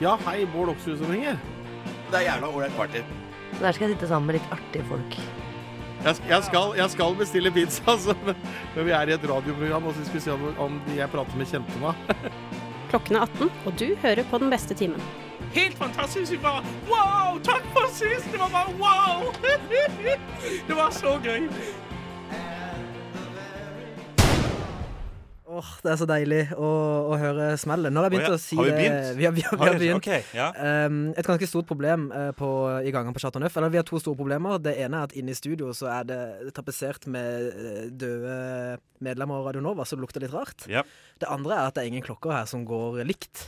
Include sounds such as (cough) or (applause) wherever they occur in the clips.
Ja, hei, Bård Oksrud som ringer. Det er jævla ålreit party. Der skal jeg sitte sammen med litt artige folk. Jeg, jeg, skal, jeg skal bestille pizza, (laughs) altså. Men men vi er i et radioprogram, og så skal vi se om, om jeg prater med kjente meg. (laughs) Klokken er 18, og du hører på den beste timen. Helt fantastisk. Vi bare wow! Takk for sist! Det var bare wow! (laughs) Det var så gøy. Åh, Det er så deilig å, å høre smellet. Når jeg begynte oh, ja, å si har vi det- begynt? Vi har, vi har, vi Har har begynt. Okay, ja. Um, et ganske stort problem eh, på, i gangen på Chateau Neuf. Eller vi har to store problemer. Det ene er at inne i studio så er det tapetsert med eh, døde medlemmer av Radio Nova, så det lukter litt rart. Ja. Det andre er at det er ingen klokker her som går likt.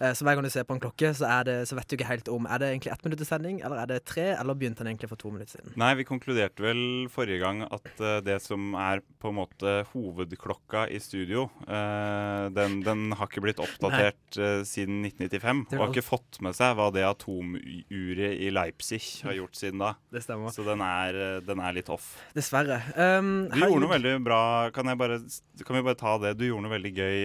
Eh, Så hver gang du ser på en klokke, så, er det, så vet du ikke helt om Er det egentlig ett minutters sending, eller er det tre, eller begynte den egentlig for to minutter siden? Nei, vi konkluderte vel forrige gang at eh, det som er på en måte hovedklokka i studio, eh, den, den har ikke blitt oppdatert eh, siden 1995. Og har ikke fått med seg hva det atomuret i Leipzig har gjort siden da. Det stemmer. Så den er, den er litt off. Dessverre. Um, Du gjorde noe veldig bra. Kan, jeg bare, kan vi bare ta det? Du gjorde noe veldig gøy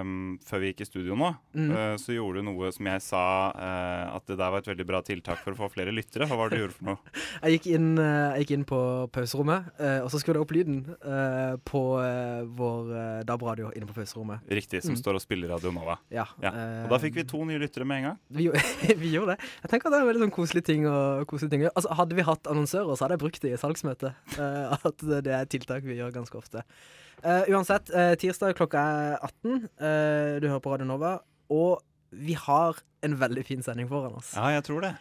um, før vi gikk i studio nå. Mm. Eh, så gjorde du noe som jeg sa eh, at det der var et veldig bra tiltak for å få flere lyttere. Hva var det du gjorde for noe? (laughs) Jeg gikk inn, eh, jeg gikk inn på pauserommet, eh, og så skrudde jeg opp lyden eh, på eh, vår eh, DAB-radio inne på pauserommet. Riktig, som Mm. står og spiller Radio Nova. Ja. Ja. Og da fikk vi to nye lyttere med en gang. Vi, gjorde- (laughs) vi gjorde det. Jeg tenker at det er en veldig sånn koselig ting å, koselig ting gjøre. Altså, hadde vi hatt annonsører, så hadde jeg brukt det i salgsmøte. (laughs) At det er tiltak vi gjør ganske ofte. Uh, uansett, uh, tirsdag klokka er 18. Uh, du hører på Radio Nova. Og vi har en veldig fin sending foran oss. Ja, jeg tror det.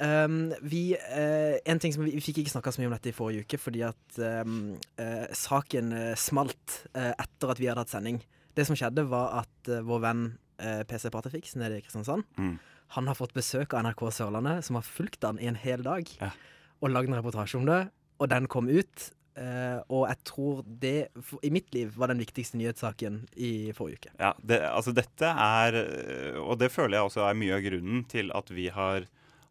Um, vi, uh, en ting som vi, vi fikk ikke snakka så mye om dette i forrige uke, fordi at um, uh, saken uh, smalt etter at vi hadde hatt sending. Det som skjedde, var at vår venn PC Patefix nede i Kristiansand, Mm. han har fått besøk av NRK Sørlandet, som har fulgt han i en hel dag, Ja. og lagd en reportasje om det, og den kom ut. Eh, og jeg tror det, for, i mitt liv, var den viktigste nyhetssaken i forrige uke. Ja, det, altså dette er øh, Og det føler jeg også er mye av grunnen til at vi har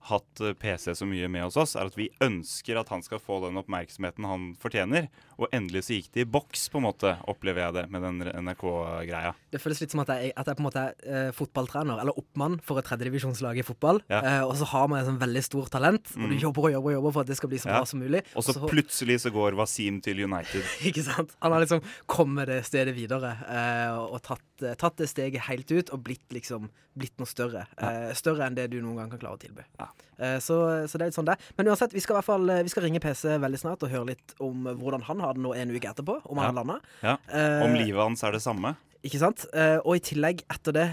hatt øh, PC så mye med hos oss, er at vi ønsker at han skal få den oppmerksomheten han fortjener. Og endelig så gikk det i boks, på en måte, opplever jeg det med den NRK-greia. Det føles litt som at jeg, at jeg på en måte er eh, fotballtrener, eller oppmann for et tredjedivisjonslag i fotball. Ja. Eh, og så har man et sånn veldig stort talent, og du Mm. jobber og jobber og jobber for at det skal bli så Ja. bra som mulig. Og så plutselig så går Wasim til United. (laughs) Ikke sant? Han har liksom kommet det stedet videre eh, og tatt, eh, tatt det steget helt ut og blitt liksom blitt noe større. Eh, større enn det du noen gang kan klare å tilby. Ja. Eh, så, så det er litt sånn det. Men uansett, vi skal i hvert fall eh, Vi skal ringe PC veldig snart og høre litt om hvordan han har det nå en uke etterpå. Om han har landa. Ja. Eh, Om livet hans er det samme. Ikke sant? Og i tillegg, etter det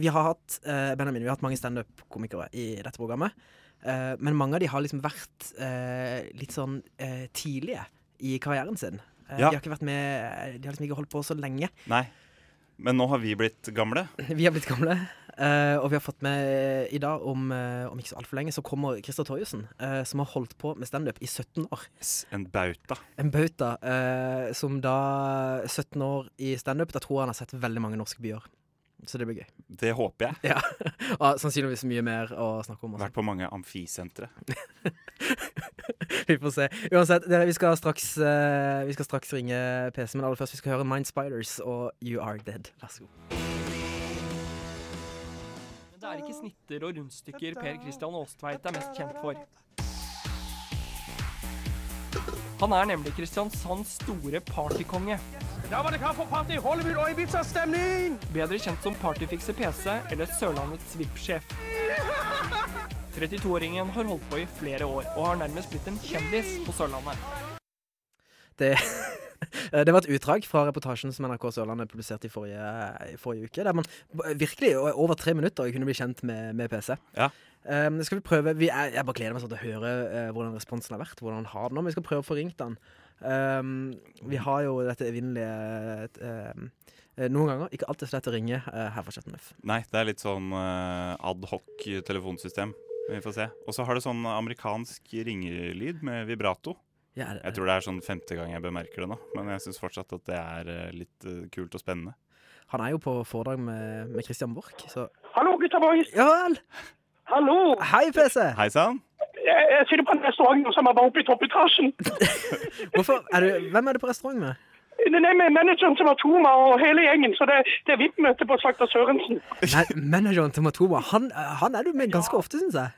Vi har hatt Benjamin, vi har hatt mange standup-komikere i dette programmet. Men mange av de har liksom vært litt sånn tidlige i karrieren sin. Ja. De har ikke vært med De har liksom ikke holdt på så lenge. Nei. Men nå har vi blitt gamle. (laughs) Vi har blitt gamle. Eh, og vi har fått med i dag, om, uh, om ikke så altfor lenge, så kommer Christer Torjussen, Uh, som har holdt på med standup i 17 år. En bauta. En bauta eh, som da 17 år i standup. Da tror jeg han har sett veldig mange norske byer. Så det blir gøy. Det håper jeg. Ja. (laughs) Og sannsynligvis mye mer å snakke om. Også. Vært på mange amfisentre. (laughs) Vi får se. Uansett, vi skal straks eh, Vi skal straks ringe PC, men aller først vi skal høre Mind Spiders og You Are Dead. Vær så god. Det er ikke snitter og rundstykker Per Christian Aastveit er mest kjent for. Han er nemlig Kristiansands store partykonge. Da var det klart for party, Hollywood og Ibiza-stemning! Bedre kjent som Partyfikser PC eller Sørlandets VIP-sjef. 32-åringen har holdt på i flere år, og har nærmest blitt en kjendis på Sørlandet. Det, det var et utdrag fra reportasjen som NRK Sørlandet publiserte i forrige, i forrige uke. Der man virkelig over tre minutter kunne bli kjent med, med PC. Ja. Um, skal vi prøve vi er, Jeg bare gleder meg sånn til å høre uh, hvordan responsen har vært. Hvordan han har det nå. Vi skal prøve å få ringt han. Um, vi har jo dette evinnelige eh, Noen ganger ikke alltid så lett å ringe uh, her fra Chateau Nei, det er litt sånn uh, ad hoc telefonsystem. Vi får se. Og så har det sånn amerikansk ringelyd med vibrato. Ja, er det- Jeg tror det er sånn femte gang jeg bemerker det nå, men jeg syns fortsatt at det er eh, litt eh, kult og spennende. Han er jo på foredrag med, med Christian Borch, så Hallo, gutta boys! Ja vel! Hallo! Hei, PC! Hei sann! Jeg, jeg sitter på en restaurant nå som er bare oppe i toppetasjen. (laughs) Hvorfor, er du, hvem er du på restaurant med? Nei, med manageren til Matoma og hele gjengen, så det, det er VIP-møte på Slakter Sørensen. Nei, manageren til Matoma, han, han er du med ganske ofte, syns jeg.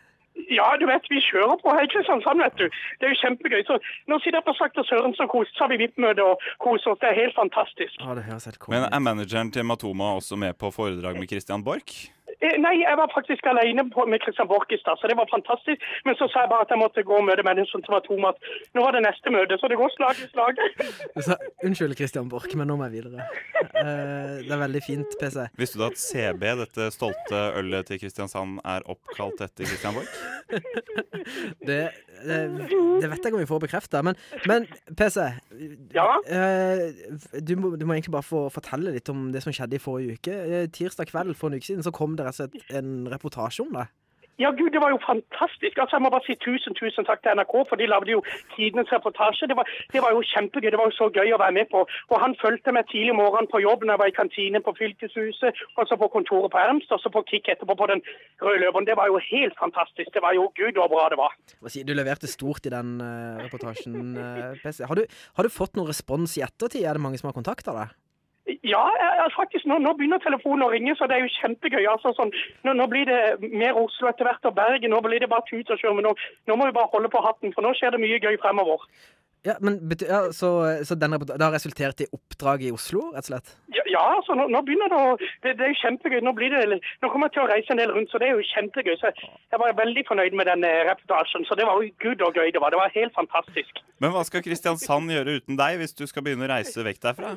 Ja, du vet, vi kjører på her i Kristiansand, vet du. Det er jo kjempegøy. Så nå sitter jeg på Slakter Sørensen og koser, så har vi VIP-møte og koser oss. Det er helt fantastisk. Ja, det høres helt Men er manageren til Matoma også med på foredrag med Christian Borch? Eh, Nei, jeg var faktisk alene på, med Christian Borch i stad, så det var fantastisk. Men så sa jeg bare at jeg måtte gå og møte menneskene som var tom, at Nå var det neste møte, så det går slag i slag. (laughs) Sa, unnskyld, Christian Borch, men nå må jeg videre. Eh, det er veldig fint, PC. Visste du at CB, dette stolte ølet til Kristiansand, er oppkalt etter Christian Borch? (laughs) Det, det, det vet jeg ikke om vi får bekrefta. Men, men PC, Ja? eh, du, må, du må egentlig bare få fortelle litt om det som skjedde i forrige uke. Eh, tirsdag kveld for en uke siden så kom det rett sett en reportasje om det. Ja, gud, det var jo fantastisk. Altså, Jeg må bare si tusen, tusen takk til NRK, for de lagde jo tidenes reportasje. Det var, det var jo kjempegøy. Det var jo så gøy å være med på. Og han fulgte meg tidlig om morgenen på jobb når jeg var i kantinen på Fylkeshuset, og så på kontoret på Ernst, og så på Kikk etterpå på Den røde løveren. Det var jo helt fantastisk. Det var jo gud hvor bra det var. Du leverte stort i den eh, reportasjen, eh, PC. Har du, har du fått noen respons i ettertid? Er det mange som har kontakta deg? Ja, faktisk. Nå, nå begynner telefonen å ringe, så det er jo kjempegøy. Altså, sånn, nå, nå blir det mer Oslo etter hvert, og Bergen. Nå blir det bare tut og kjør. Men nå, nå må vi bare holde på hatten, for nå skjer det mye gøy fremover. Ja, men bety- ja, Så, så den det har resultert i oppdrag i Oslo, rett og slett? Ja, ja altså, nå, nå begynner det å det, det er jo kjempegøy. Nå, blir det, nå kommer jeg til å reise en del rundt, så det er jo kjempegøy. Så jeg, jeg var veldig fornøyd med den eh, reportasjen. Så det var jo gud og gøy det var. Det var helt fantastisk. Men hva skal Kristiansand gjøre uten deg, hvis du skal begynne å reise vekk derfra?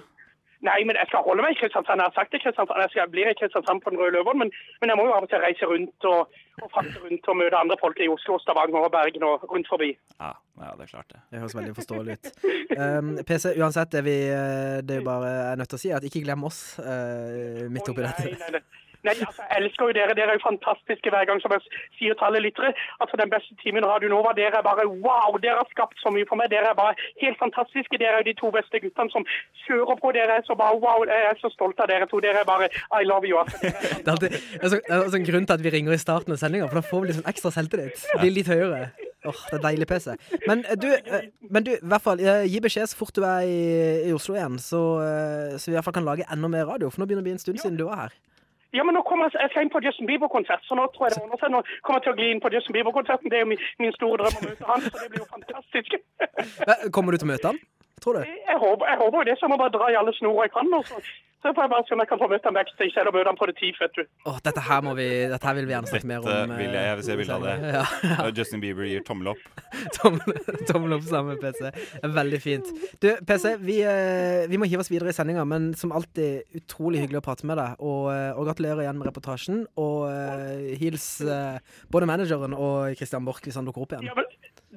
Nei, men jeg skal holde meg i Kristiansand. Jeg har sagt det Kristiansand. Jeg skal bli i Kristiansand på den røde løveren, men, men jeg må jo av og til reise rundt og, og frakte rundt og møte andre folk i Oslo, Stavanger og Bergen og rundt forbi. Ja, ja det er klart det. Det høres veldig forståelig ut. Um, PC, uansett, det vi eh, det er bare er nødt til å si, at ikke glem oss uh, midt oppi Nei, dette. nei, nei. Nei, altså, jeg elsker jo dere. Dere er jo fantastiske hver gang, som jeg sier til alle lyttere. Altså, Den beste timen Radio Nova, dere er bare wow! Dere har skapt så mye for meg. Dere er bare helt fantastiske. Dere er jo de to beste guttene som kjører på. Dere er så bare wow! Jeg er så stolt av dere to. Dere er bare I love you. Altså. Det er alltid det så, det er også en grunn til at vi ringer i starten av sendinga, for da får vi litt sånn ekstra selvtillit. Blir litt høyere. Åh, det er deilig PC. Men eh, du, eh, men du, i hvert fall, eh, gi beskjed så fort du er i, i Oslo igjen, så, så vi i hvert fall kan lage enda mer radio. For nå begynner det å bli en stund siden du var her. Ja, men nå kommer jeg, jeg skal inn på Justin Bieber-konsert, så nå tror jeg det ordner seg. Nå kommer jeg til å gli inn på Justin Bieber-konserten. Det er jo min, min store drøm å møte han, så det blir jo fantastisk. Kommer du til å møte han? Tror du? Jeg håper, jeg håper jo det, så jeg må bare dra i alle snorer jeg kan. Og så, så får jeg bare se om jeg kan få møte ham backstage eller møte ham på det tid, vet du. Åh, dette her må vi Dette her vil vi gjerne snakke mer om. Dette vil jeg- eh, jeg vil se bilde av det. (laughs) Ja, Ja, Justin Bieber gir tommel opp. (laughs) Tommel, tommel opp sammen med PC. Veldig fint. Du, PC, vi, eh, vi må hive oss videre i sendinga, men som alltid utrolig hyggelig å prate med deg. Og, eh, og gratulerer igjen med reportasjen. Og eh, hils eh, både manageren og Christian Borch hvis han dukker opp igjen. Ja, men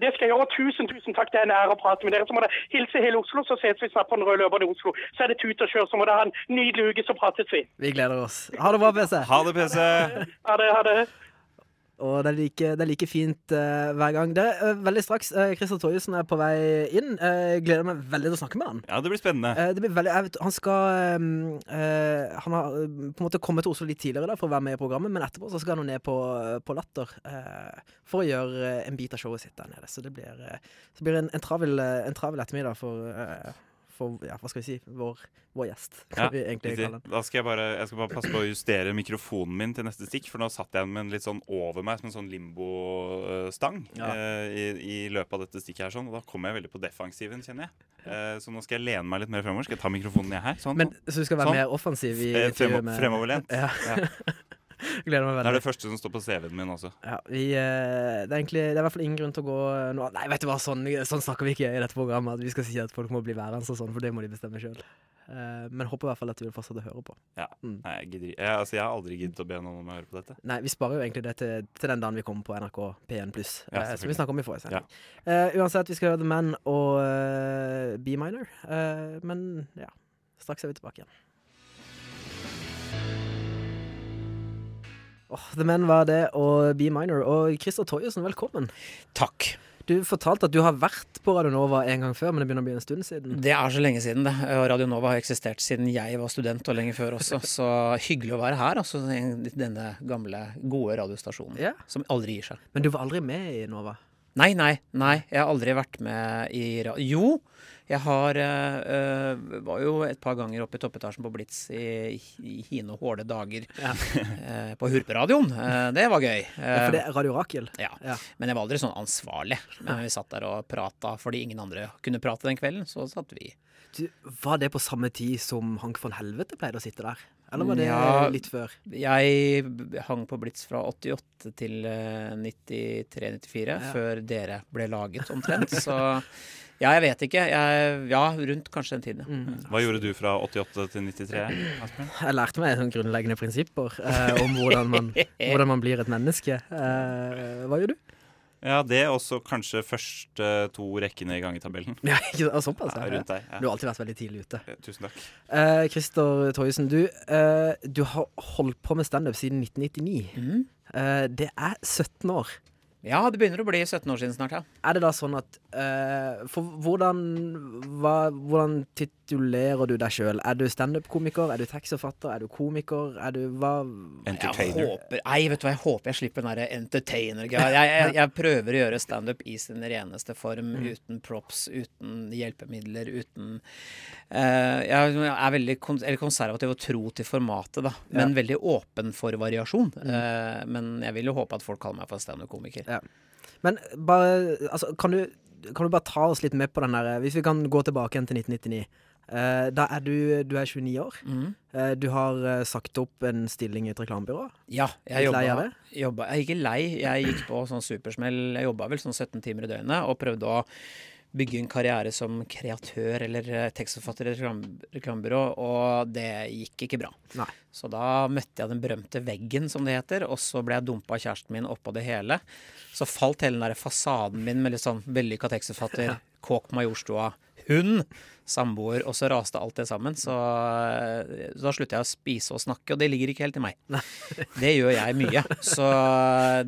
det skal jeg gjøre. Tusen, tusen takk. Det er en ære å prate med dere. Så må dere hilse hele Oslo, så ses vi snart på den røde løperen i Oslo. Så er det tut og kjør. Så må dere ha en nydelig uke, så prates vi. Vi gleder oss. Ha det bra, PC. Ha det, PC! Ha det. Ha det. Og det er like, det er like fint uh, hver gang. Det er uh, veldig straks. Uh, Christer Torjussen er på vei inn. Uh, gleder meg veldig til å snakke med han. Ja, det blir spennende. Det blir veldig, jeg vet, han skal Han har på en måte kommet til Oslo litt tidligere da, for å være med i programmet, men etterpå så skal han ned på, på Latter for å gjøre en bit av showet sitt der nede. Så det blir, så blir en, en, travel, en travel ettermiddag for, for ja, hva skal vi si, vår, vår gjest, Ja. Da skal jeg bare Jeg skal bare passe på å justere mikrofonen min til neste stikk, for nå satt jeg med den litt sånn over meg som en sånn limbo-stang Ja. eh, i, i løpet av dette stikket her, sånn, og da kom jeg veldig på defensiven, kjenner jeg. Eh, så nå skal jeg lene meg litt mer fremover. Skal jeg ta mikrofonen ned her? Sånn. Men, så du skal være Sånn. mer offensiv i fremo, fremoverlent. Ja. (laughs) gleder meg Det er det første som står på CV-en min også. Ja, vi, eh, det, er egentlig, det er i hvert fall ingen grunn til å gå noe Nei, vet du hva, sånn, sånn snakker vi ikke i dette programmet. At vi skal si at folk må bli værende og sånn, for det må de bestemme sjøl. men håper i hvert fall at du vil fortsette å høre på. Mm. Nei, jeg, jeg, altså, jeg har aldri giddet å be noen om å høre på dette. Nei, vi sparer jo egentlig det til, til den dagen vi kommer på NRK P1 pluss. Ja, som vi snakker om i forrige sending. Eh, uansett, vi skal høre The Man og uh, B-Minor. Uh, men ja, straks er vi tilbake igjen. Åh, The Man var det, og B-Minor. Og Christer Toyesen, velkommen. Takk. Du fortalte at du har vært på Radio Nova en gang før, men det begynner å bli en stund siden. Det er så lenge siden, det. Og Radio Nova har eksistert siden jeg var student, og lenge før også. Så hyggelig å være her, altså. i Denne gamle, gode radiostasjonen. yeah. Som aldri gir seg. Men du var aldri med i Nova? Nei, nei, nei. Jeg har aldri vært med i radio... Jo, Jeg har eh, var jo et par ganger oppe i toppetasjen på Blitz i, i hine hårde dager. (laughs) eh, på Hurperadioen. Eh, det var gøy. Ja, for det er Radio Rakel. Ja. Ja. Men jeg var aldri sånn ansvarlig. Men vi satt der og prata fordi ingen andre kunne prate den kvelden. Så satt vi. Du, var det på samme tid som Hank von Helvete pleide å sitte der? Eller var det Ja. litt før? Jeg hang på Blitz fra 88 til eh, 93-94, Ja. før dere ble laget omtrent. Så (laughs) ja, jeg vet ikke. Jeg, ja, rundt kanskje den tiden. ja. Mm. Hva gjorde du fra 88 til 93? Aspen? Jeg lærte meg sånne grunnleggende prinsipper eh, om hvordan man, (laughs) hvordan man blir et menneske. Eh, hva gjør du? Ja, det er også kanskje første to rekkene i gangetabellen. Ja, såpass? Ja, Ja. rundt deg. Du har alltid vært veldig tidlig ute. Eh, Tusen takk. Eh, Christer Toyesen, du, eh, du har holdt på med standup siden 1999. Mm. Eh, det er 17 år. Ja, det begynner å bli 17 år siden snart, ja. Er det da sånn at uh, For hvordan hva, Hvordan titulerer du deg sjøl? Er du standup-komiker? Er du tekstforfatter? Er du komiker? Er du hva Jeg Entertainer. håper, nei, vet du hva, jeg håper jeg slipper den derre entertainer-greia. Jeg, jeg, jeg prøver å gjøre standup i sin reneste form, uten props, uten hjelpemidler, uten uh, Jeg er veldig kon eller konservativ og tro til formatet, da, men veldig åpen for variasjon. Eh, men jeg vil jo håpe at folk kaller meg for standup-komiker. Ja. Men bare altså, kan, du, kan du bare ta oss litt med på den der Hvis vi kan gå tilbake igjen til 1999. Uh, da er du, du er 29 år. Mm. Uh, du har uh, sagt opp en stilling i et reklamebyrå. Ja, jeg jobba, jobba Jeg er ikke lei. Jeg gikk på sånn supersmell. Jeg jobba vel sånn 17 timer i døgnet og prøvde å bygge en karriere som kreatør eller eh, tekstforfatter i et reklamebyrå, og det gikk ikke bra. Nei. Så da møtte jeg den berømte veggen, som det heter, og så ble jeg dumpa av kjæresten min oppå det hele. Så falt hele den der fasaden min med litt sånn vellykka tekstforfatter, kåk Majorstua, hund, samboer, og så raste alt det sammen. Så, eh, så da slutta jeg å spise og snakke, og det ligger ikke helt i meg. (laughs) Det gjør jeg mye. Så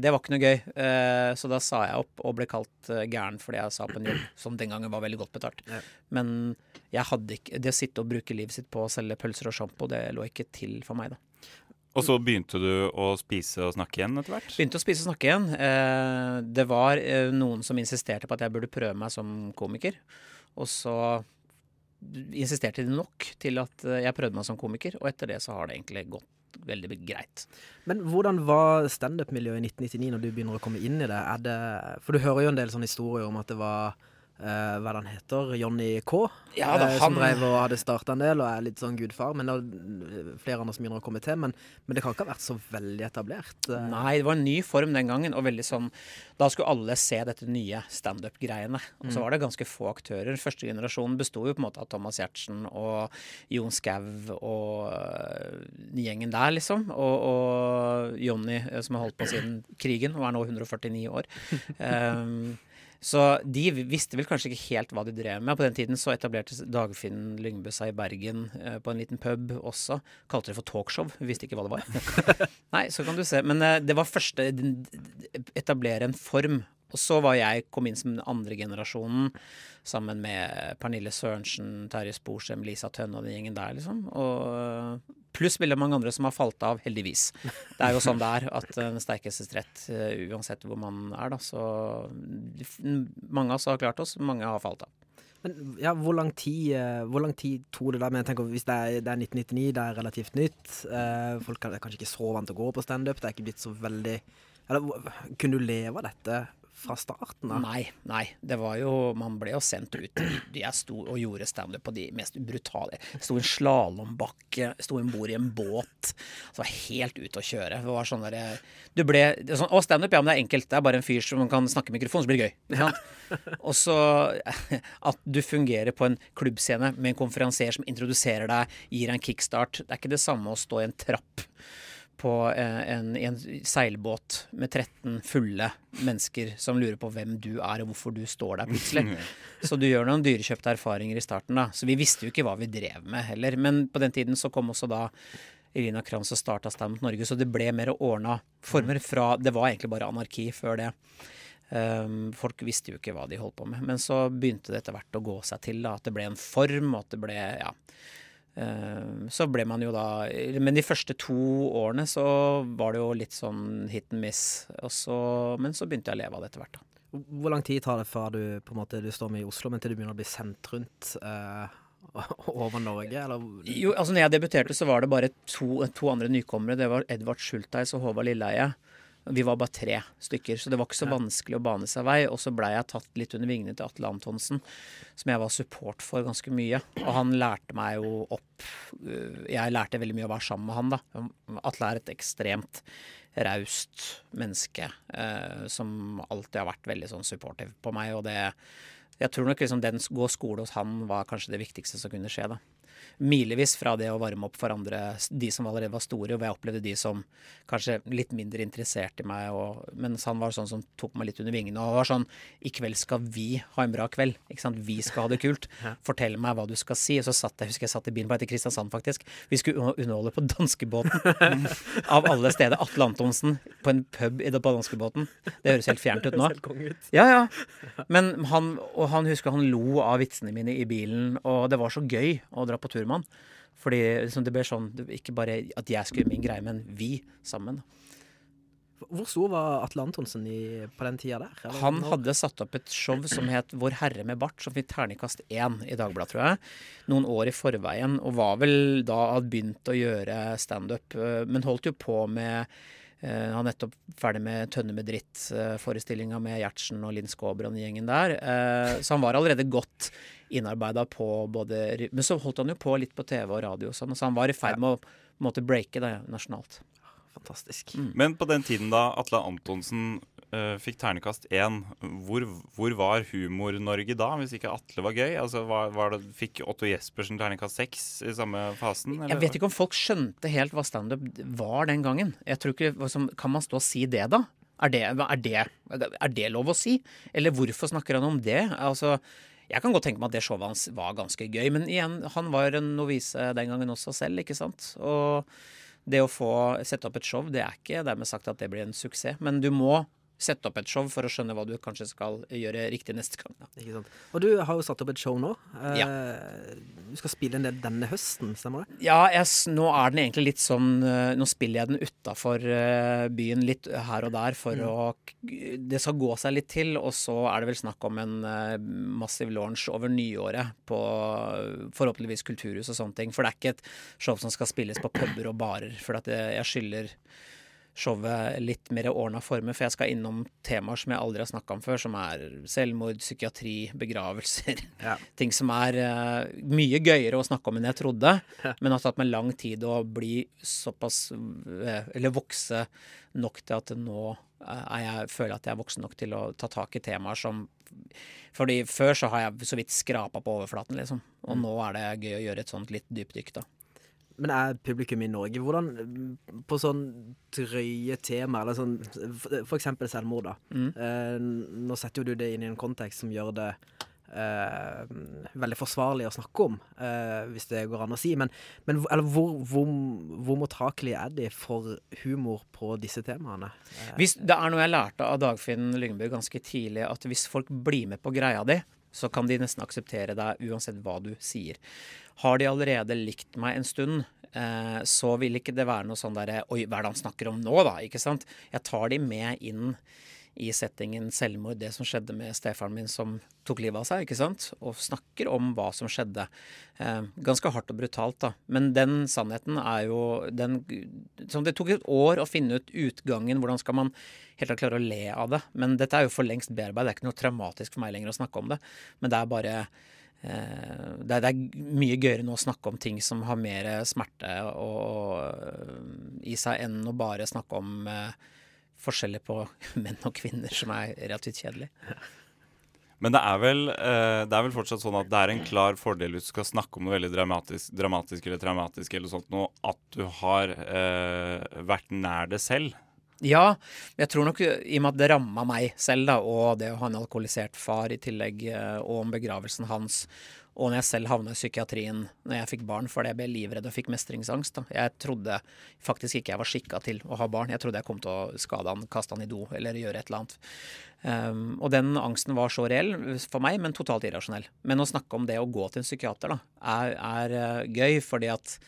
det var ikke noe gøy. Eh, Så da sa jeg opp og ble kalt eh, gæren fordi jeg sa på en jobb som den gangen var veldig godt betalt. Ja. Men jeg hadde ikke, det å sitte og bruke livet sitt på å selge pølser og sjampo, det lå ikke til for meg, da. Og så begynte du å spise og snakke igjen etter hvert? Begynte å spise og snakke igjen. Eh, Det var eh, noen som insisterte på at jeg burde prøve meg som komiker. Og så insisterte de nok til at eh, jeg prøvde meg som komiker, og etter det så har det egentlig gått veldig greit. Men hvordan var standup-miljøet i 1999 når du begynner å komme inn i det? Det for du hører jo en del sånne historier om at det var eh, hva er det han heter, Johnny K, Ja da, eh, som drev og hadde starta en del og er litt sånn gudfar. Men det er flere andre som begynner å komme til. Men, men det kan ikke ha vært så veldig etablert. eh. Nei, det var en ny form den gangen, og veldig sånn Da skulle alle se dette nye standup-greiene. Og så var det ganske få aktører. Første generasjon besto jo på en måte av Thomas Giertsen og Jon Skau og gjengen der, liksom. Og, og Jonny, øh, som har holdt på siden krigen, og er nå 149 år. Um, (laughs) så de visste vel kanskje ikke helt hva de drev med. På den tiden så etablerte Dagfinn Lyngbø seg i Bergen eh, på en liten pub også. Kalte det for talkshow. Vi visste ikke hva det var. (laughs) Nei, så kan du se. Men eh, det var første etablere en form. Og så var jeg kom inn som den andre generasjonen sammen med Pernille Sørensen, Terje Sporsem, Lisa Tønne og den gjengen der, liksom. Og pluss veldig mange andre som har falt av, heldigvis. Det er jo sånn det er, at den sterkestes rett, eh, uansett hvor man er, da. Så mange av oss har klart oss, mange har falt av. Men ja, hvor lang tid, eh, hvor lang tid tok det da? Men jeg tenker, Hvis det er, det er 1999, det er relativt nytt. eh, folk er kanskje ikke så vant til å gå på standup. Det er ikke blitt så veldig Kunne du leve av dette fra starten av? Nei, nei. Det var jo Man ble jo sendt ut. Jeg sto og gjorde standup på de mest brutale. Sto i en slalåmbakke, sto om bord i en båt. Så var helt ute å kjøre. Det var sånn derre Du ble sånn, Å, standup, ja, men det er enkelt. Det er bare en fyr som kan snakke i mikrofon, så blir det gøy. Ja. (laughs) Og så (laughs) at du fungerer på en klubbscene med en konferansier som introduserer deg, gir deg en kickstart. Det er ikke det samme å stå i en trapp på eh, en, en seilbåt med 13 fulle mennesker som lurer på hvem du er og hvorfor du står der plutselig. (laughs) Så du gjør noen dyrekjøpte erfaringer i starten, da. Så vi visste jo ikke hva vi drev med heller. Men på den tiden så kom også da Irina Kranz og starta Stand Norge, så det ble mer ordna former fra Det var egentlig bare anarki før det. Um, folk visste jo ikke hva de holdt på med. Men så begynte det etter hvert å gå seg til. da, At det ble en form, og at det ble ja. Um, så ble man jo da Men de første to årene så var det jo litt sånn hit and miss. Og så, men så begynte jeg å leve av det etter hvert. da. Hvor lang tid tar det fra du på en måte du står med i Oslo, men til du begynner å bli sendt rundt eh, (laughs) over Norge? Eller? Jo, altså når jeg debuterte, så var det bare to, to andre nykommere. Det var Edvard Schultheis og Håvard Lilleheie. Vi var bare tre stykker, så det var ikke så vanskelig å bane seg vei. Og så blei jeg tatt litt under vingene til Atle Antonsen, som jeg var support for ganske mye. Og han lærte meg jo opp øh, Jeg lærte veldig mye å være sammen med han, da. Atle er et ekstremt raust menneske eh, som alltid har vært veldig sånn supportive på meg. Og det Jeg tror nok liksom den gå skole hos han var kanskje det viktigste som kunne skje, da milevis fra det å varme opp for andre, de som allerede var store, og jeg opplevde de som kanskje litt mindre interessert i meg, og, mens han var sånn som tok meg litt under vingene og var sånn I kveld skal vi ha en bra kveld. ikke sant? Vi skal ha det kult. (laughs) Fortell meg hva du skal si. Og så satt jeg, husker jeg satt i bilen på etter Kristiansand, faktisk. Vi skulle underholde på danskebåten. (laughs) Av alle steder. Atle Antonsen på en pub i det på danskebåten. Det høres helt fjernt ut nå. Ja, ja. (laughs) Men han, og han husker han lo av vitsene mine i bilen, og det var så gøy å dra på tur med han. Fordi liksom, det ble sånn Ikke bare at jeg skulle gjøre min greie, men vi sammen. Hvor stor var Atle Antonsen i, på den tida der? Eller Han hadde satt opp et show som het Vår Herre med bart, som fikk terningkast én i Dagbladet, tror jeg. Noen år i forveien, og var vel da hadde begynt å gjøre standup, øh, men holdt jo på med eh, Han er nettopp ferdig med Tønne med dritt-forestillinga med Gjertsen og Linn Skåber og den gjengen der. Uh, så han var allerede godt innarbeida på både Men så holdt han jo på litt på TV og radio og sånn, så han var i ferd med å måtte breake det nasjonalt. Fantastisk. Men på den tiden da Atle Antonsen eh, fikk ternekast én, hvor, hvor var Humor-Norge da, hvis ikke Atle var gøy? Altså, var, var det, Fikk Otto Jespersen ternekast seks i samme fasen? Jeg vet ikke om folk skjønte helt hva standup var den gangen. Jeg tror ikke, Kan man stå og si det, da? Er det, er, det, er det lov å si? Eller hvorfor snakker han om det? Altså, jeg kan godt tenke meg at det showet hans var ganske gøy, men igjen, han var en novise den gangen også selv, ikke sant? Og det å få sette opp et show, det er ikke dermed sagt at det blir en suksess, men du må sette opp et show for å skjønne hva du kanskje skal gjøre riktig neste gang. Da. Og du har jo satt opp et show nå. Eh, Du skal spille en del denne høsten, stemmer det? Ja, jeg, nå er den egentlig litt sånn eh, Nå spiller jeg den utafor byen litt her og der for å Det skal gå seg litt til, og så er det vel snakk om en eh, massiv launch over nyåret på eh, forhåpentligvis kulturhus og sånne ting. For det er ikke et show som skal spilles på puber og barer. For jeg skylder showet litt mer ordna former, for jeg skal innom temaer som jeg aldri har snakka om før, som er selvmord, psykiatri, begravelser. (laughs) Ja. Ting som er uh, mye gøyere å snakke om enn jeg trodde, men har tatt meg lang tid å bli såpass eh, Eller vokse nok til at nå eh, jeg, føler at jeg er voksen nok til å ta tak i temaer som fordi Før så har jeg så vidt skrapa på overflaten, liksom. Og nå er det gøy å gjøre et sånt litt dypdykk, da. Men er publikum i Norge Hvordan På sånn drøye tema, eller sånn For for eksempel selvmord, da. Mm. Eh, nå setter jo du det inn i en kontekst som gjør det eh, veldig forsvarlig å snakke om, eh, hvis det går an å si. Men, men eller hvor, hvor, hvor mottakelige er de for humor på disse temaene? Hvis, det er noe jeg lærte av Dagfinn Lyngbø ganske tidlig, at hvis folk blir med på greia di, så kan de nesten akseptere deg uansett hva du sier. Har de allerede likt meg en stund, eh, så vil ikke det være noe sånn derre Oi, hva er det han snakker om nå, da? Ikke sant? Jeg tar de med inn i settingen selvmord, det som skjedde med stefaren min som tok livet av seg, ikke sant? Og snakker om hva som skjedde. Eh, ganske hardt og brutalt, da. Men den sannheten er jo den som Det tok et år å finne ut utgangen, hvordan skal man helt klart klare å le av det. Men dette er jo for lengst bearbeidet, det er ikke noe traumatisk for meg lenger å snakke om det. Men det er bare eh, det, er, det er mye gøyere nå å snakke om ting som har mer smerte og, i seg, enn å bare snakke om eh, forskjeller på (laughs) menn og kvinner, som er relativt kjedelig. Men det er, vel, eh, det er vel fortsatt sånn at det er en klar fordel hvis du skal snakke om noe veldig dramatisk, dramatisk eller traumatisk, eller sånt noe, at du har eh, vært nær det selv. Ja, jeg tror nok i og med at det ramma meg selv, da, og det å ha en alkoholisert far i tillegg, eh, og om begravelsen hans, og når jeg selv havna i psykiatrien når jeg fikk barn fordi jeg ble livredd og fikk mestringsangst. Da. Jeg trodde faktisk ikke jeg var skikka til å ha barn. Jeg trodde jeg kom til å skade han, kaste han i do eller gjøre et eller annet. Um, og den angsten var så reell for meg, men totalt irrasjonell. Men å snakke om det å gå til en psykiater da, er, er uh, gøy, fordi at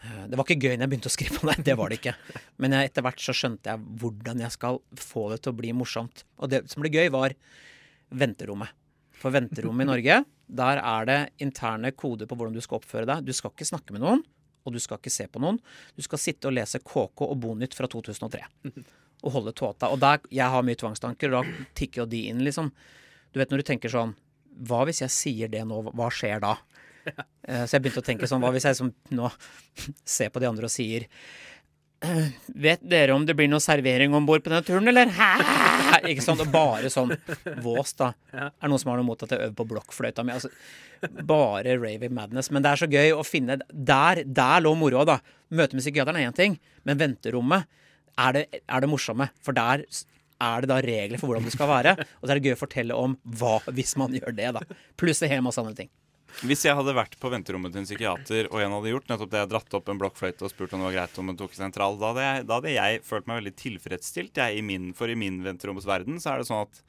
Eh, Det var ikke gøy når jeg begynte å skrive om det, det var det ikke. Men etter hvert så skjønte jeg hvordan jeg skal få det til å bli morsomt. Og det som ble gøy, var venterommet. For venterommet i Norge, der er det interne koder på hvordan du skal oppføre deg. Du skal ikke snakke med noen, og du skal ikke se på noen. Du skal sitte og lese KK og Bonytt fra 2003. (laughs) Og holde tåta. Og der, jeg har mye tvangstanker, og da tikker jo de inn, liksom. Du vet når du tenker sånn Hva hvis jeg sier det nå, hva skjer da? (laughs) Eh, Så jeg begynte å tenke sånn, hva hvis jeg som nå (laughs) ser på de andre og sier «Eh, (clears throat) Vet dere om det blir noe servering om bord på denne turen, eller? Hæ? (laughs) Ikke sånn, bare sånn vås, da. Er det noen som har noe mot at jeg øver på blokkfløyta mi? Altså, bare raving madness. Men det er så gøy å finne Der, der lå moroa, da. Møte med psykiateren er én ting, men venterommet er det, er det morsomme. For der er det da regler for hvordan det skal være. Og så er det gøy å fortelle om hva hvis man gjør det, da. Pluss en hel masse andre ting. Hvis jeg hadde vært på venterommet til en psykiater, og en hadde gjort nettopp det, jeg dratt opp en blokkfløyte og spurt om det var greit om hun tok sentral, da hadde jeg, da hadde jeg følt meg veldig tilfredsstilt. Jeg, i min, for i min venteromsverden så er det sånn at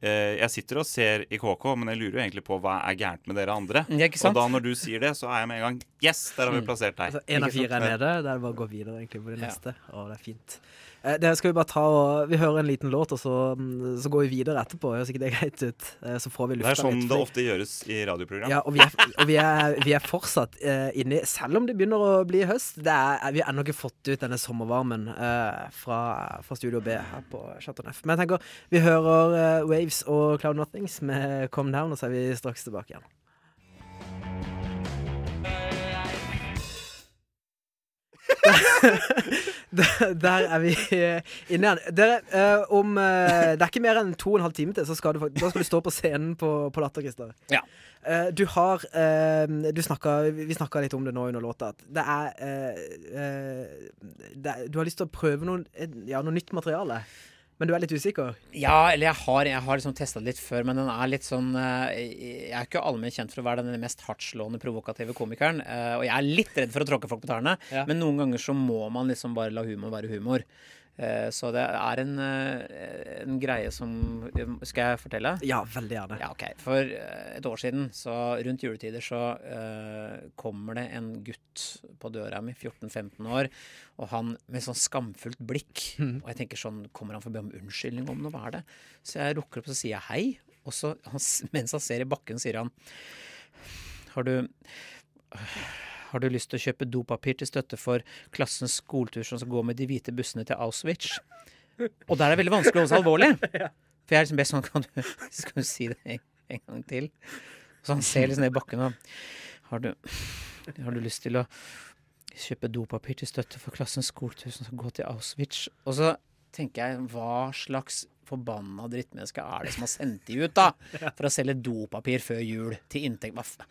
jeg sitter og ser i KK, men jeg lurer jo egentlig på hva er gærent med dere andre. Ja, ikke sant? Og da når du sier det, så er jeg med en gang Yes, der har vi plassert deg. Altså, en av fire er nede. Da er det bare å gå videre egentlig på det Ja. neste. Og det er fint. Eh, det skal vi bare ta og Vi hører en liten låt, og så, mm, så går vi videre etterpå. Høres ikke det greit ut? Eh, så får vi lufta Det er sånn litt. det ofte gjøres i radioprogram. Ja, og vi er, og vi er, vi er fortsatt eh, inne Selv om det begynner å bli høst, det er, vi har ennå ikke fått ut denne sommervarmen eh, fra, fra Studio B her på Chateau Neuf. Men jeg tenker, vi hører eh, Waves og Cloud Nothings med Come Down, og så er vi straks tilbake igjen. (laughs) Der der er vi eh, inne igjen. Dere, eh, om eh, Det er ikke mer enn to og en halv time til, så skal du, da skal du stå på scenen på, på Latter, Christer. Ja. Eh, du har eh, du snakka, Vi snakka litt om det nå under låta. At det er, eh, det er Du har lyst til å prøve noen, ja, noe nytt materiale, men du er litt usikker? Ja, eller jeg har, jeg har liksom testa litt før, men den er litt sånn eh, Jeg er ikke allment kjent for å være den mest hardtslående, provokative komikeren. eh, Og jeg er litt redd for å tråkke folk på tærne, Ja. men noen ganger så må man liksom bare la humor være humor. Eh, Så det er en, eh, en greie som Skal jeg fortelle? Ja, veldig gjerne. Ja, ok. For eh, et år siden, så rundt juletider, så uh, kommer det en gutt på døra mi, 14-15 år, og han med sånn skamfullt blikk. Og jeg tenker sånn, kommer han for å be om unnskyldning om noe? Hva er det? Så jeg rukker opp og sier jeg hei. Og så, han, mens han ser i bakken, sier han Har du har du lyst til å kjøpe dopapir til støtte for klassens skoletur som skal gå med de hvite bussene til Auschwitz? Og der er det veldig vanskelig å holde seg alvorlig. (laughs) For jeg er liksom best sånn Kan du, (laughs) skal du si det en, en gang til? Så han ser liksom ned i bakken og har du, har du lyst til å kjøpe dopapir til støtte for klassens skoletur som skal gå til Auschwitz? Og så tenker jeg, hva slags forbanna drittmenneske er det som har sendt de ut, da? (laughs) For å selge dopapir før jul til inntekt.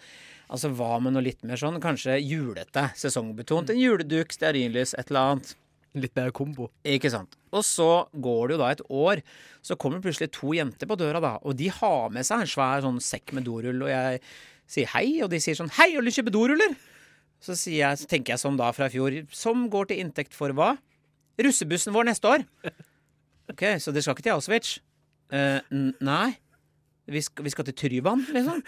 Altså, hva med noe litt mer sånn, kanskje julete, sesongbetont? En juleduk, stearinlys, et eller annet. Litt bedre kombo. Ikke sant. Og så går det jo da et år, så kommer plutselig to jenter på døra, da. Og de har med seg en svær sånn sekk med dorull, og jeg sier hei, og de sier sånn Hei, har du lyst til å kjøpe doruller? Så, jeg, så tenker jeg sånn da fra i fjor, som går til inntekt for hva? Russebussen vår neste år. Ok, så dere skal ikke til Auschwitz? Uh, nei. Vi skal, vi skal til Tryvann, liksom.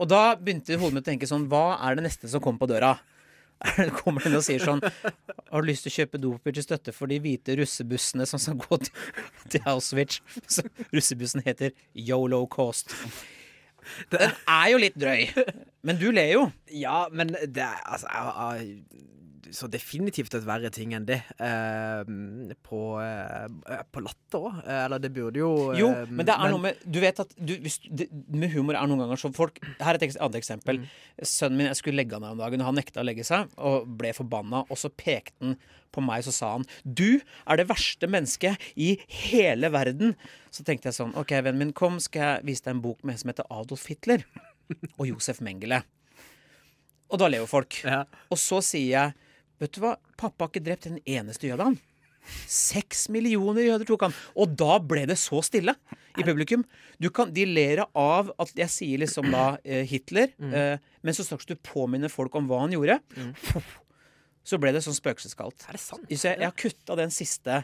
Og da begynte hodet mitt å tenke sånn Hva er det neste som kommer på døra? (laughs) Kommer den og sier sånn Har du lyst til å kjøpe dopapir til støtte for de hvite russebussene som skal gå til, (laughs) til Auschwitz? Så russebussen heter Yolo Coast. Den er jo litt drøy, men du ler jo. Ja, men det er altså jeg, jeg, Så definitivt et verre ting enn det. eh, på, eh, på latter òg. Eller det burde jo Jo, eh, men det er noe med Du vet at du, hvis, det, med humor er noen ganger så folk Her er et annet eksempel. Sønnen min, jeg skulle legge han her om dagen, og han nekta å legge seg og ble forbanna. Og så pekte han på meg, så sa han Du er det verste mennesket i hele verden. Så tenkte jeg sånn OK, vennen min, kom, skal jeg vise deg en bok med som heter Adolf Hitler og Josef Mengele. Og da ler jo folk. Ja. Og så sier jeg Vet du hva, pappa har ikke drept en eneste jøde, han. Seks millioner jøder tok han. Og da ble det så stille i publikum. Du kan, de ler av at jeg sier liksom da eh, Hitler, eh, men så straks du påminner folk om hva han gjorde, så ble det sånn spøkelseskaldt. Så jeg, jeg har kutta den siste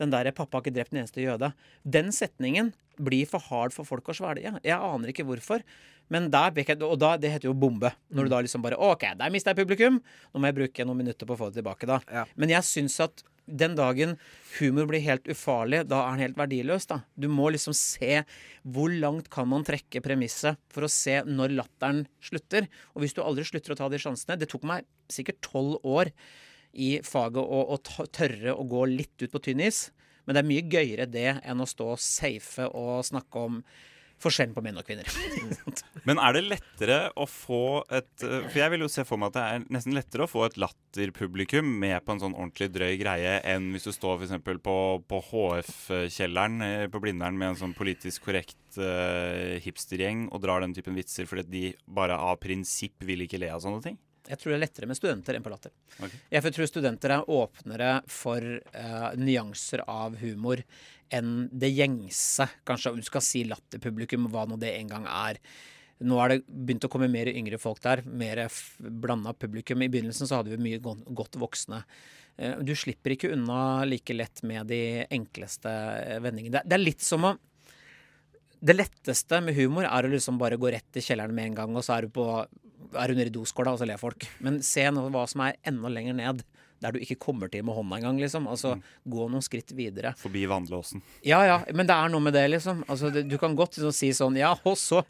Den der 'pappa har ikke drept en eneste jøde'. Den setningen blir for hard for folk å svelge. Jeg aner ikke hvorfor. Men der, og da, det heter jo bombe. Når du da liksom bare OK, der mista jeg publikum. Nå må jeg bruke noen minutter på å få det tilbake, da. Ja. Men jeg syns at den dagen humor blir helt ufarlig, da er den helt verdiløs. da. Du må liksom se hvor langt kan man trekke premisset for å se når latteren slutter. Og hvis du aldri slutter å ta de sjansene Det tok meg sikkert tolv år i faget å, å tørre å gå litt ut på tynn is. Men det er mye gøyere det enn å stå og safe og snakke om forskjellen på menn og kvinner. (laughs) Men er det lettere å få et For jeg vil jo se for meg at det er nesten lettere å få et latterpublikum med på en sånn ordentlig drøy greie enn hvis du står f.eks. på, på HF-kjelleren eh, på Blindern med en sånn politisk korrekt uh, hipstergjeng og drar den typen vitser fordi de bare av prinsipp vil ikke le av sånne ting. Jeg tror det er lettere med studenter enn på latter. Okay. Jeg tror studenter er åpnere for uh, nyanser av humor enn det gjengse, kanskje, om du skal si latterpublikum, hva nå det en gang er. Nå er det begynt å komme mer yngre folk der, mer blanda publikum. I begynnelsen så hadde vi mye godt voksne. Eh, Du slipper ikke unna like lett med de enkleste eh, vendingene. Det, det er litt som å det letteste med humor er å liksom bare gå rett i kjelleren med en gang, og så er du, på, er under i doskåla, og så ler folk. Men se nå hva som er enda lenger ned, der du ikke kommer til med hånda engang, liksom. Altså, gå noen skritt videre. Forbi vannlåsen. Ja ja, men det er noe med det, liksom. Altså, det, du kan godt liksom si sånn Ja, og så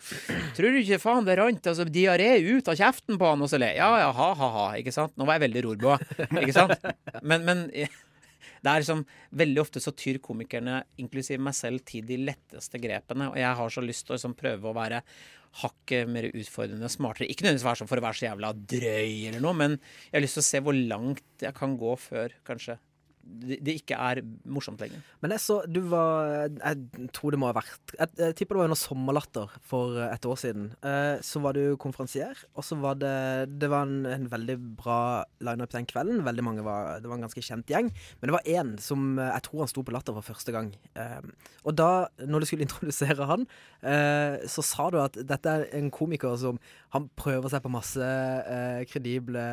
Tror du ikke faen det rant altså, diaré ut av kjeften på han, og så le. Ja ja, ha ha ha. Ikke sant. Nå var jeg veldig rorbua, ikke sant. (laughs) Men, men det er liksom Veldig ofte så tyr komikerne, inklusiv meg selv, til de letteste grepene. Og jeg har så lyst til å liksom prøve å være hakket mer utfordrende, og smartere. Ikke nødvendigvis sånn for å være så jævla drøy eller noe, men jeg har lyst til å se hvor langt jeg kan gå før kanskje det, ikke er morsomt lenger. Men jeg så du var Jeg tror det må ha vært Jeg, jeg tipper det var under Sommerlatter for et år siden. Eh, så var du konferansier, og så var det Det var en, en veldig bra lineup den kvelden. Veldig mange var Det var en ganske kjent gjeng. Men det var én som eh, Jeg tror han sto på Latter for første gang. Eh, og da, når du skulle (laughs) introdusere han, eh, så sa du at dette er en komiker som Han prøver seg på masse eh, kredible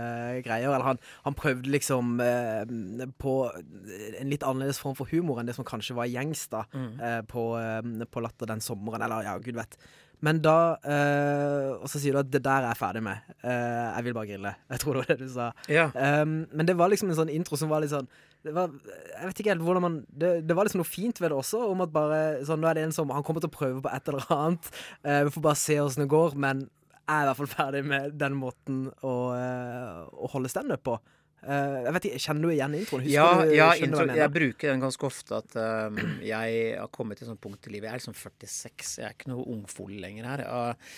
greier. Eller han, han prøvde liksom eh, på en litt annerledes form for humor enn det som kanskje var gjengs da eh, på, eh, på Latter den sommeren. Eller ja, gud vet. Men da eh, Og så sier du at det der er jeg ferdig med. Eh, jeg vil bare grille. Jeg tror det var det du sa. Ja. Um, men det var liksom en sånn intro som var litt sånn det var, Jeg vet ikke helt hvordan man det, det var liksom noe fint ved det også, om at bare sånn, Nå er det en som Han kommer til å prøve på et eller annet. Uh, vi får bare se åssen det går, men er i hvert fall ferdig med den måten å, eh, å holde standup på. Eh, jeg vet ikke, Kjenner du igjen introen? Husker Ja, du, ja intro, jeg jeg bruker den ganske ofte at uh, jeg har kommet til et sånt punkt i livet. Jeg er liksom 46, jeg er ikke noe ungfol lenger her. Uh,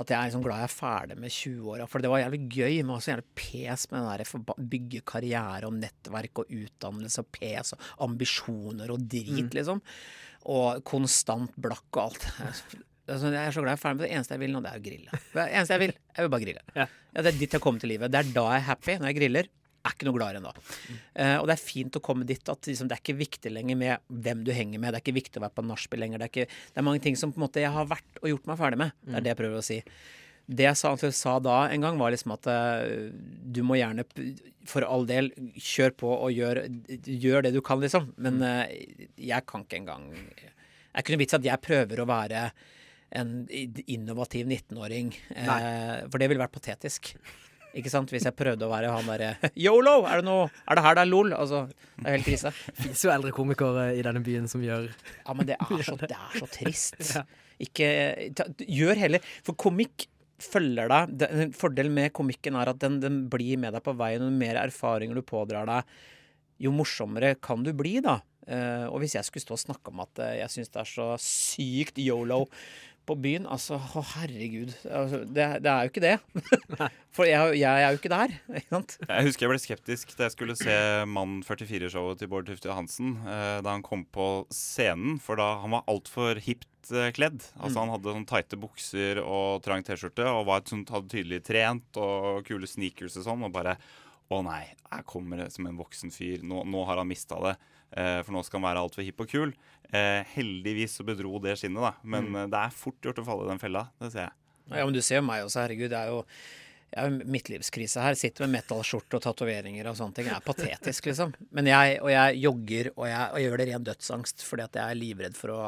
at jeg er liksom glad jeg er ferdig med 20-åra. For det var jævlig gøy, men også jævlig pes med den der bygge karriere og nettverk og utdannelse og pes og ambisjoner og drit, liksom. Og konstant blakk og alt. (laughs) Altså, jeg er så glad jeg er ferdig med det eneste jeg vil nå, det er å grille. Det eneste jeg vil, jeg vil bare grille. Ja. Ja, det er dit jeg kommer til livet. Det er da jeg er happy, når jeg griller. Er ikke noe gladere enn da. Eh, og det er fint å komme dit at liksom, det er ikke viktig lenger med hvem du henger med. Det er ikke viktig å være på nachspiel lenger. Det er, ikke, det er mange ting som på en måte jeg har vært og gjort meg ferdig med. Det er det jeg prøver å si. Det jeg sa, sa da en gang, var liksom at eh, du må gjerne, for all del, kjør på og gjør, gjør det du kan, liksom. Men eh, jeg kan ikke engang Det er ikke noe vits at jeg prøver å være en innovativ 19-åring, eh, for det ville vært patetisk. Ikke sant? Hvis jeg prøvde å være han derre Yolo! Er det noe Er det her det er lol? Altså, det er helt krise. Det finnes jo eldre komikere i denne byen som gjør Ja, men det er så, (laughs) det er så trist. Ikke ta, Gjør heller For komikk følger deg. En fordel med komikken er at den, den blir med deg på veien. Jo mer erfaringer du pådrar deg, jo morsommere kan du bli, da. Eh, og hvis jeg skulle stå og snakke om at eh, jeg syns det er så sykt yolo på byen, altså å herregud. Altså, det, det er jo ikke det. (laughs) For jeg, jeg er jo ikke der. (laughs) Ikke sant? Jeg husker jeg ble skeptisk da jeg skulle se Mann 44-showet til Bård Tufte Johansen. Eh, da han kom på scenen, for da han var altfor hipt eh, kledd. Altså Han hadde sånn tighte bukser og trang T-skjorte og var et sånt, hadde tydelig trent og kule sneakers og sånn. Og bare Å nei, her kommer det som en voksen fyr. Nå, nå har han mista det. Eh, for nå skal han være altfor hipp og kul. Eh, heldigvis så bedro det skinnet, da. Men mm. det er fort gjort å falle i den fella. Det ser jeg. Ja, men du ser jo meg også, herregud. Det er jo jeg er midtlivskrise her. Sitter med metallskjorte og tatoveringer og sånne ting. Det er patetisk, liksom. Men jeg, og jeg jogger, og jeg, og jeg gjør det ren dødsangst fordi at jeg er livredd for å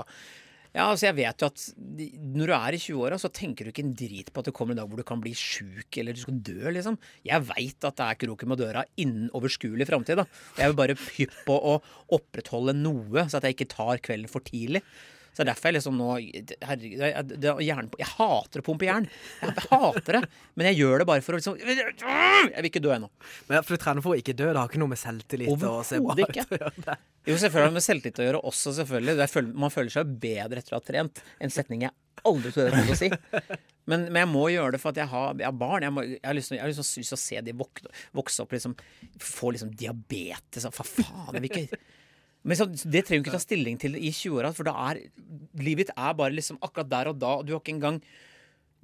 Ja, altså jeg vet jo at når du er i 20-åra, så tenker du ikke en drit på at det kommer en dag hvor du kan bli sjuk eller du skal dø, liksom. Jeg veit at det er kroken på døra innen overskuelig framtid. Jeg vil bare hypp på å opprettholde noe, så at jeg ikke tar kvelden for tidlig. Så det er derfor jeg liksom nå Herregud, jeg, det, er jern, jeg hater å pumpe jern. Jeg, jeg hater det. Men jeg gjør det bare for å liksom Jeg vil ikke dø ennå. Men for du trener for å ikke dø, det har ikke noe med selvtillit å se bra ut å gjøre det. Jo, selvfølgelig har det med selvtillit å gjøre også, selvfølgelig. Det føl- man føler seg bedre etter å ha trent. En setning jeg aldri trodde jeg skulle si. Men, men jeg må gjøre det for at jeg har, jeg har barn. Jeg, må, jeg har lyst til, å- se de vok, vokse opp, liksom, få liksom diabetes. Hva faen? Jeg vil ikke men så, Det trenger du ikke ta stilling til i 20-åra, for da er livet ditt er bare liksom akkurat der og da. og Du har ikke engang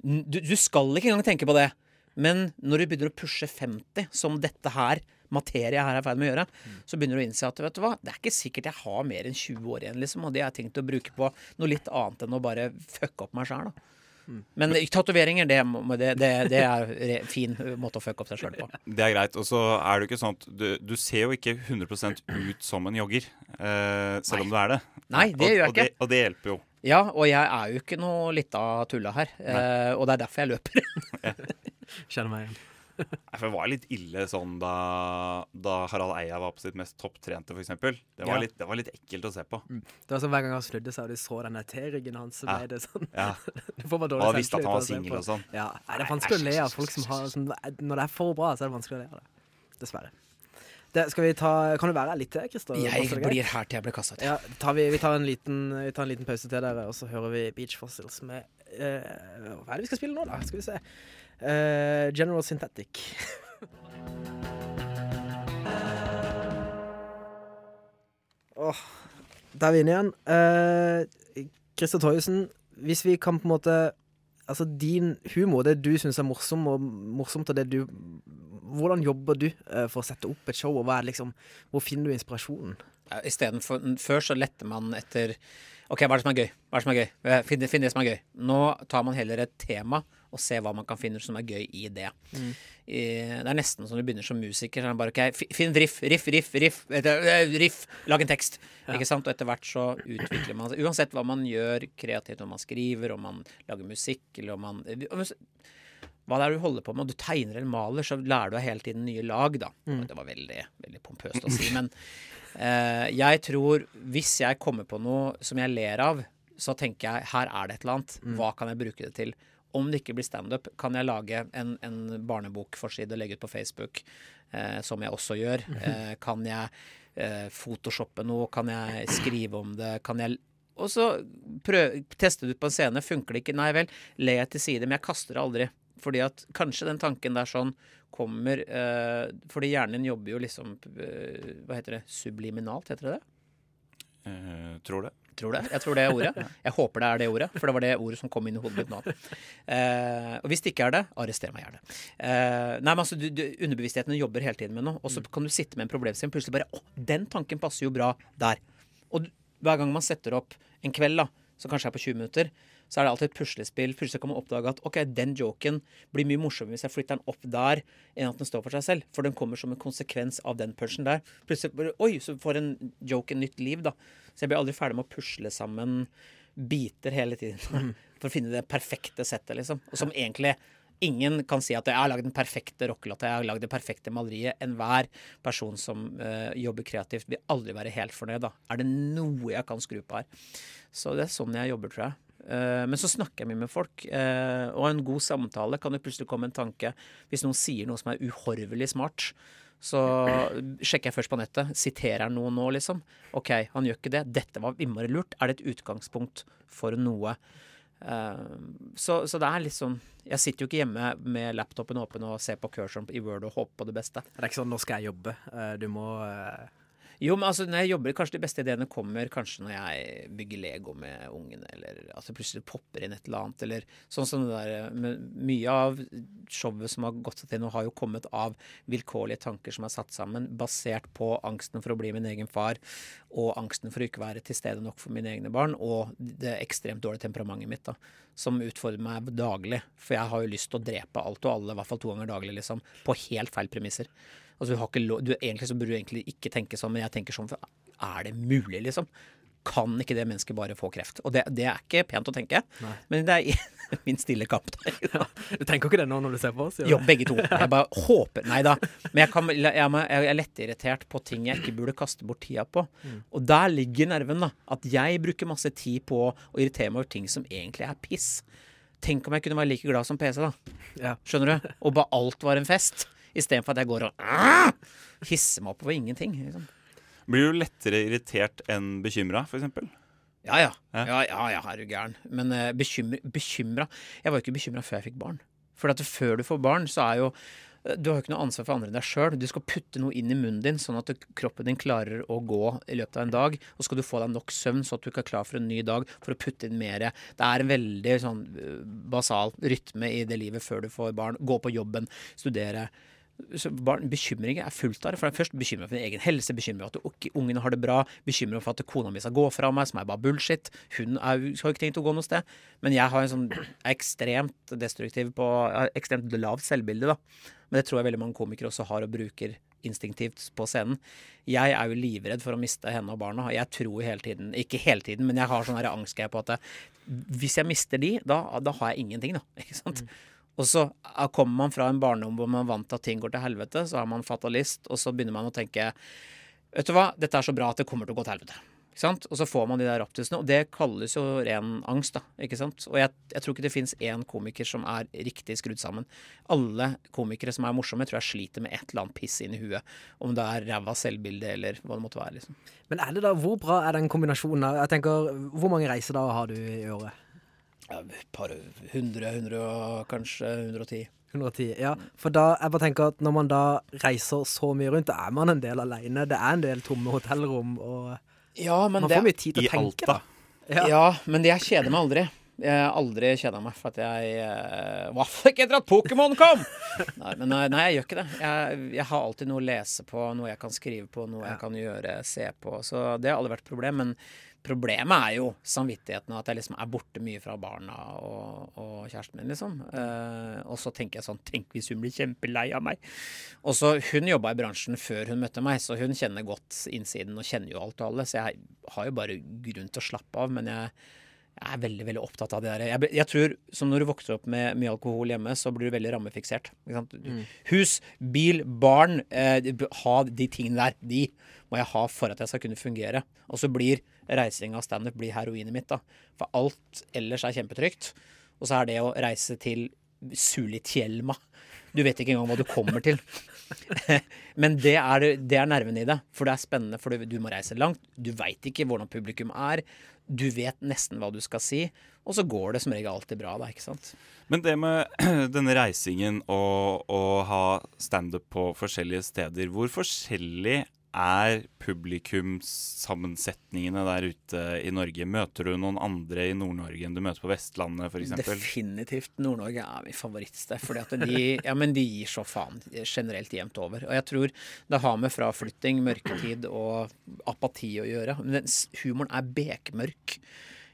du, du skal ikke engang tenke på det. Men når du begynner å pushe 50, som dette her, materie her er i ferd med å gjøre, så begynner du å innse at vet du hva, det er ikke sikkert jeg har mer enn 20 år igjen, liksom. Og det har jeg tenkt å bruke på noe litt annet enn å bare fucke opp meg sjæl, da. Men tatoveringer, det, det, det, er en fin måte å fucke opp seg sjøl på. (laughs) Det er greit. Og så er det ikke sånn at du, du ser jo ikke 100 ut som en jogger, eh, selv om du er det. Nei, det gjør jeg og ikke. og det hjelper jo. Ja, og jeg er jo ikke noe lita tulla her. Eh, og det er derfor jeg løper. (laughs) Kjenner meg igjen. Nei, For det var litt ille sånn da, da Harald Eia var på sitt mest topptrente, f.eks. Det, var Ja. litt- det var litt ekkelt å se på. Det var sånn Hver gang han snudde seg og de så den T-ryggen hans, så Ja. ble det sånn Ja. (laughs) Du får bare dårlig og visste at han var singel og sånn. Ja, nei, det er Nei, vanskelig å le av folk som har æsj. sånn, Når det er for bra, så er det vanskelig å le av det. Dessverre. Det, skal vi ta, kan du være her litt til, Christer? Jeg det blir her til jeg blir kasta ut. Ja, tar vi, vi, tar en liten, vi tar en liten pause til dere, og så hører vi Beach Fossils med uh, Hva er det vi skal spille nå, da? Skal vi se. Eh, General Synthetic. Åh, der er vi inne igjen. Uh, Christer hvis vi kan på en måte Altså din humor, det du syns er morsom og morsomt, og det du Hvordan jobber du uh, for å sette opp et show, og hva er liksom, hvor finner du inspirasjonen? Ja, Istedenfor Før så lette man etter OK, hva er det som er gøy? Hva er det som er gøy? Finn, finn det som er gøy. Nå tar man heller et tema og se hva man kan finne som er gøy i det. Mm. Det er nesten som du begynner som musiker. Så er det bare, ok, Finn riff, riff, riff, riff, eh, riff. Lag en tekst. Ikke sant? Og etter hvert så utvikler man seg. Uansett hva man gjør kreativt, om man skriver, om man lager musikk, eller om man hva det er du holder på med, og du tegner eller maler, så lærer du deg hele tiden nye lag, da. Det var veldig, veldig pompøst å si, men eh, jeg tror hvis jeg kommer på noe som jeg ler av, så tenker jeg her er det et eller annet. Hva kan jeg bruke det til? Om det ikke blir standup, kan jeg lage en, en barnebokforside og legge ut på Facebook, eh, som jeg også gjør. Eh, kan jeg eh, photoshoppe noe? Kan jeg skrive om det? Kan jeg og så prøv, teste det ut på en scene. Funker det ikke? Nei vel, le jeg til side, men jeg kaster det aldri. Fordi at kanskje den tanken der sånn kommer eh, Fordi hjernen din jobber jo liksom eh, Hva heter det? Subliminalt, heter det det? Eh, tror det. Tror det. Jeg tror det er ordet. Jeg håper det er det ordet, for det var det ordet som kom inn i hodet mitt nå. Eh, og hvis det ikke er det, arrester meg gjerne. Eh, nei, men altså, du, du, Underbevisstheten jobber hele tiden med noe, og så kan du sitte med en problemstilling plutselig bare Å, den tanken passer jo bra der. Og du- hver gang man setter opp en kveld, da, som kanskje er på 20 minutter, så er det alltid et puslespill. Plutselig kan man oppdage at ok, den joken blir mye morsommere hvis jeg flytter den opp der, enn at den står for seg selv. For den kommer som en konsekvens av den punchen der. Plutselig Oi, så får en joke en nytt liv, da. Så jeg blir aldri ferdig med å pusle sammen biter hele tiden. (laughs) For å finne det perfekte settet, liksom. Og som egentlig Ingen kan si at jeg har lagd den perfekte rockelåta, jeg har lagd det perfekte maleriet. Enhver person som uh, jobber kreativt, vil aldri være helt fornøyd. da. Er det noe jeg kan skru på her? Så det er sånn jeg jobber, tror jeg. Eh, men så snakker jeg mye med folk, eh, og en god samtale kan jo plutselig komme en tanke Hvis noen sier noe som er uhorvelig smart, så sjekker jeg først på nettet. Siterer han noe nå, liksom? OK, han gjør ikke det. Dette var innmari lurt. Er det et utgangspunkt for noe? Eh, så, så det er litt sånn Jeg sitter jo ikke hjemme med laptopen åpen og ser på cursoren i Word og håper på det beste. Det er ikke sånn 'nå skal jeg jobbe'. Du må Jo, men altså, når jeg jobber, kanskje de beste ideene kommer kanskje når jeg bygger Lego med ungene, eller at altså plutselig popper inn et eller annet, eller sånn som det der Mye av showet som har gått til nå, har jo kommet av vilkårlige tanker som er satt sammen, basert på angsten for å bli min egen far, og angsten for å ikke være til stede nok for mine egne barn, og det ekstremt dårlige temperamentet mitt, da, som utfordrer meg daglig. For jeg har jo lyst til å drepe alt og alle, i hvert fall to ganger daglig, liksom, på helt feil premisser. Altså, du har ikke lov, du, egentlig så burde du egentlig ikke tenke sånn, men jeg tenker sånn, for er det mulig, liksom? kan ikke det mennesket bare få kreft? Og det, det er ikke pent å tenke, Nei. men det er (laughs) min stille kamp der. Du tenker ikke det nå når du ser på oss? Jo, begge to. Jeg bare håper Nei da. Men jeg, kan, jeg, jeg er lettirritert på ting jeg ikke burde kaste bort tida på. Og der ligger nerven, da. At jeg bruker masse tid på å irritere meg over ting som egentlig er piss. Tenk om jeg kunne være like glad som PC, da. Ja. Skjønner du? Og bare alt var en fest. Istedenfor at jeg går og «Ah!» hisser meg opp over ingenting. Liksom. Blir du lettere irritert enn bekymra, f.eks.? Ja ja. Ja. Ja ja, ja er du gæren. Men uh, bekymra Jeg var jo ikke bekymra før jeg fikk barn. For at før du får barn, så er jo eh, du har jo ikke noe ansvar for andre enn deg sjøl. Du skal putte noe inn i munnen din, sånn at kroppen din klarer å gå i løpet av en dag. Og skal du få deg nok søvn, så at du ikke er klar for en ny dag for å putte inn mer. Det er en veldig sånn eh, basal rytme i det livet før du får barn. Gå på jobben, studere. Barn, bekymringer er fullt av. For det er først bekymra for din egen helse, bekymra for at ungene har det bra, bekymra for at kona mi skal gå fra meg, som er bare bullshit. Hun er, har ikke tenkt å gå noe sted. Men jeg har en sånn ekstremt destruktiv på Ekstremt lavt selvbilde, da. Men det tror jeg veldig mange komikere også har og bruker instinktivt på scenen. Jeg er jo livredd for å miste henne og barna. Jeg tror hele tiden Ikke hele tiden, men jeg har sånn angstgreie på at hvis jeg mister de, da, da har jeg ingenting, da. Ikke sant? Og så eh, kommer man fra en barndom hvor man er vant til at ting går til helvete, så er man fatalist, og så begynner man å tenke Vet du hva, dette er så bra at det kommer til å gå til helvete. Ikke sant? Og så får man de der raptusene, og det kalles jo ren angst, da. Ikke sant? Og jeg, jeg tror ikke det fins én komiker som er riktig skrudd sammen. Alle komikere som er morsomme, tror jeg sliter med et eller annet piss inni huet. Om det er ræva selvbilde eller hva det måtte være, liksom. Men er det da, hvor bra er den kombinasjonen? Jeg tenker, Hvor mange reiser da har du i året? Ja, et par hundre, hundre og kanskje 110. 110, ja. For da, jeg bare tenker at når man da reiser så mye rundt, da er man en del alene. Det er en del tomme hotellrom, og Ja, men man det får mye tid til å tenke. Alta. da. Ja. Ja, men jeg kjeder meg aldri. Jeg har aldri kjeda meg for at jeg uh, Hva ikke etter at Pokémon kom?! (laughs) Nei, men nei, nei, jeg gjør ikke det. Jeg, jeg har alltid noe å lese på, noe jeg kan skrive på, noe jeg kan gjøre, se på. Så det har aldri vært et problem. Men problemet er jo samvittigheten og at jeg liksom er borte mye fra barna og, og kjæresten min, liksom. Eh, og så tenker jeg sånn Tenk hvis hun blir kjempelei av meg. Og så Hun jobba i bransjen før hun møtte meg, så hun kjenner godt innsiden og kjenner jo alt og alle. Så jeg har jo bare grunn til å slappe av. Men jeg, jeg er veldig veldig opptatt av det der. Jeg, jeg tror, som når du vokser opp med mye alkohol hjemme, så blir du veldig rammefiksert. Sant? Hus, bil, barn. Eh, ha de tingene der. De må jeg ha for at jeg skal kunne fungere. Og så blir reising av standup blir heroinet mitt. da. For alt ellers er kjempetrygt. Og så er det å reise til Sulitjelma. Du vet ikke engang hva du kommer til. (laughs) Men det er, det er nerven i det. For det er spennende, for du, må reise langt. Du veit ikke hvordan publikum er. Du vet nesten hva du skal si. Og så går det som regel alltid bra, da. ikke sant? Men det med (clears throat) denne reisingen og å ha standup på forskjellige steder, hvor forskjellig er publikumssammensetningene der ute i Norge? Møter du noen andre i Nord-Norge enn du møter på Vestlandet f.eks.? Definitivt Nord-Norge er mitt favorittsted. Fordi at de, (laughs) ja, men de gir så faen generelt jevnt over. Og jeg tror det har med fraflytting, mørketid og apati å gjøre. Men humoren er bekmørk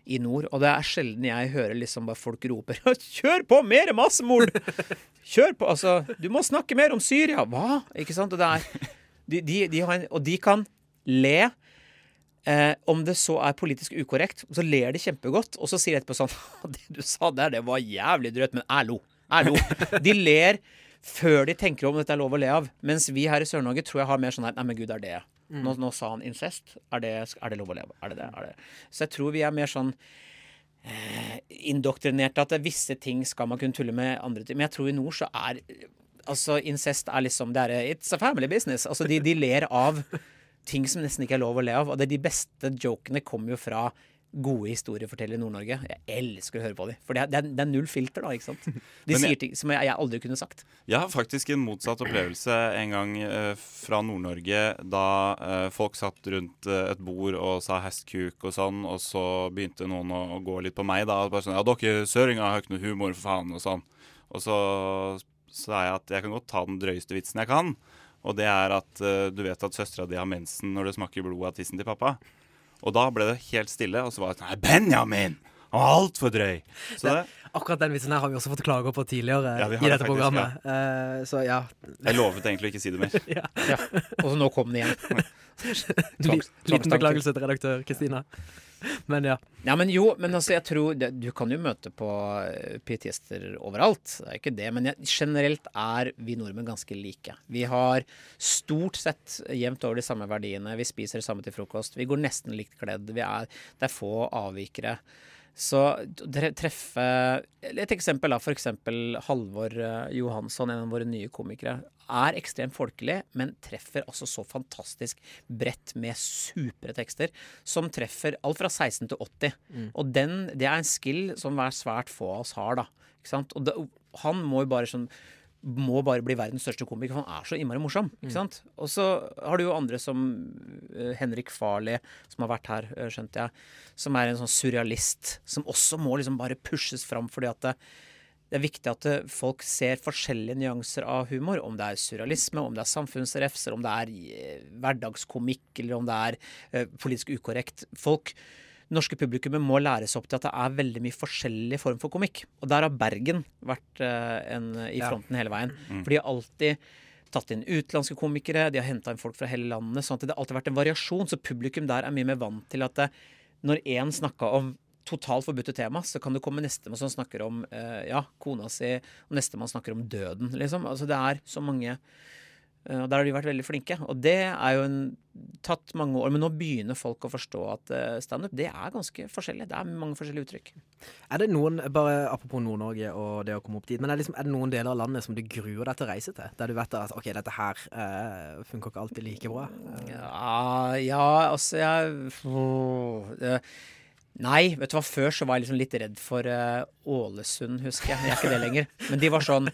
i nord, og det er sjelden jeg hører liksom bare folk roper (laughs) 'Kjør på! mer massemord!' Kjør på! Altså, du må snakke mer om Syria! Hva? Ikke sant? Og det er de, de, de har en, Og de kan le. Eh, om det så er politisk ukorrekt, så ler de kjempegodt. Og så sier de etterpå sånn (laughs) Det du sa der, det var jævlig drøyt, men jeg lo. De ler før de tenker om dette er lov å le av. Mens vi her i Sør-Norge tror jeg har mer sånn her Nei, men gud, er det nå, nå sa han incest. Er det, er det lov å le av? Er det det? Er det? Så jeg tror vi er mer sånn eh, indoktrinerte at visse ting skal man kunne tulle med andre ting. Men jeg tror i nord så er Altså, incest er liksom det er, It's a family business. Altså, de, de ler av ting som nesten ikke er lov å le av. Og det, de beste jokene kommer jo fra gode historiefortellere i Nord-Norge. Jeg elsker å høre på dem. For det er, det, er, er null filter, da. ikke sant? (laughs) De jeg- sier ting som jeg, jeg aldri kunne sagt. Jeg har faktisk en motsatt opplevelse en gang eh, fra Nord-Norge da eh, folk satt rundt eh, et bord og sa hestkuk og sånn, og så begynte noen å, å gå litt på meg da. Bare sånn Ja, dere søringer har ikke noe humor, for faen, og sånn. Og så sa jeg at jeg kan godt ta den drøyeste vitsen jeg kan. Og det er at uh, du vet at søstera di har mensen når det smaker blod av tissen til pappa. Og da ble det helt stille, og så var det sånn Benjamin! Han var altfor drøy! Så det, Akkurat den vitsen her har vi også fått klager på tidligere Ja, i det dette faktisk, programmet. Uh, så ja. jeg lovet egentlig å ikke si det mer. (laughs) Ja. Og så nå kom den igjen. (laughs) (laughs) Liten beklagelse til redaktør Kristina. Men ja. Ja, men jo, men altså, jeg tror det, Du kan jo møte på eh, pietister overalt, det er ikke det. Men jeg, generelt er vi nordmenn ganske like. Vi har stort sett jevnt over de samme verdiene. Vi spiser det samme til frokost. Vi går nesten likt kledd. Vi er, det er få avvikere. Så treffe Et eksempel for eksempel Halvor eh, Johansson, en av våre nye komikere, er ekstremt folkelig, men treffer altså så fantastisk bredt med supre tekster, som treffer alt fra 16 til 80. Og den, det er en skill som hver svært få av oss har, da. Og det, han må jo bare sånn må bare bli verdens største komiker, for han er så innmari morsom. ikke sant? Og så har du jo andre som uh, Henrik Farley, som har vært her, uh, skjønte jeg, som er en sånn surrealist, som også må liksom bare pushes fram fordi at det, det er viktig at eh, folk ser forskjellige nyanser av humor. Om det er surrealisme, om det er samfunnsrefser, om det er hverdagskomikk, eller om det er politisk ukorrekt. Folk norske publikummet må læres opp til at det er veldig mye forskjellig form for komikk. Og der har Bergen vært eh, en, i Ja. fronten hele veien. For de har alltid tatt inn utenlandske komikere, de har henta inn folk fra hele landet. sånn at det har alltid vært en variasjon. Så publikum der er mye mer vant til at det, når én snakka om totalt forbudte tema, så kan det komme nestemann som snakker om eh, ja, kona si, og nestemann snakker om døden, liksom. Altså det er så mange eh, og Der har de vært veldig flinke. Og det er jo en, tatt mange år. Men nå begynner folk å forstå at eh, standup det er ganske forskjellig. Det er mange forskjellige uttrykk. Er det noen, bare apropos Nord-Norge og det å komme opp dit, men er, det liksom, er det noen deler av landet som du gruer deg til å reise til? Der du vet at ok, dette her eh, funker ikke alltid like bra? Eh, Ja, ja altså jeg oh, det- Nei, vet du hva. Før så var jeg liksom litt redd for uh, Ålesund, husker jeg. Jeg er ikke det lenger. Men de var sånn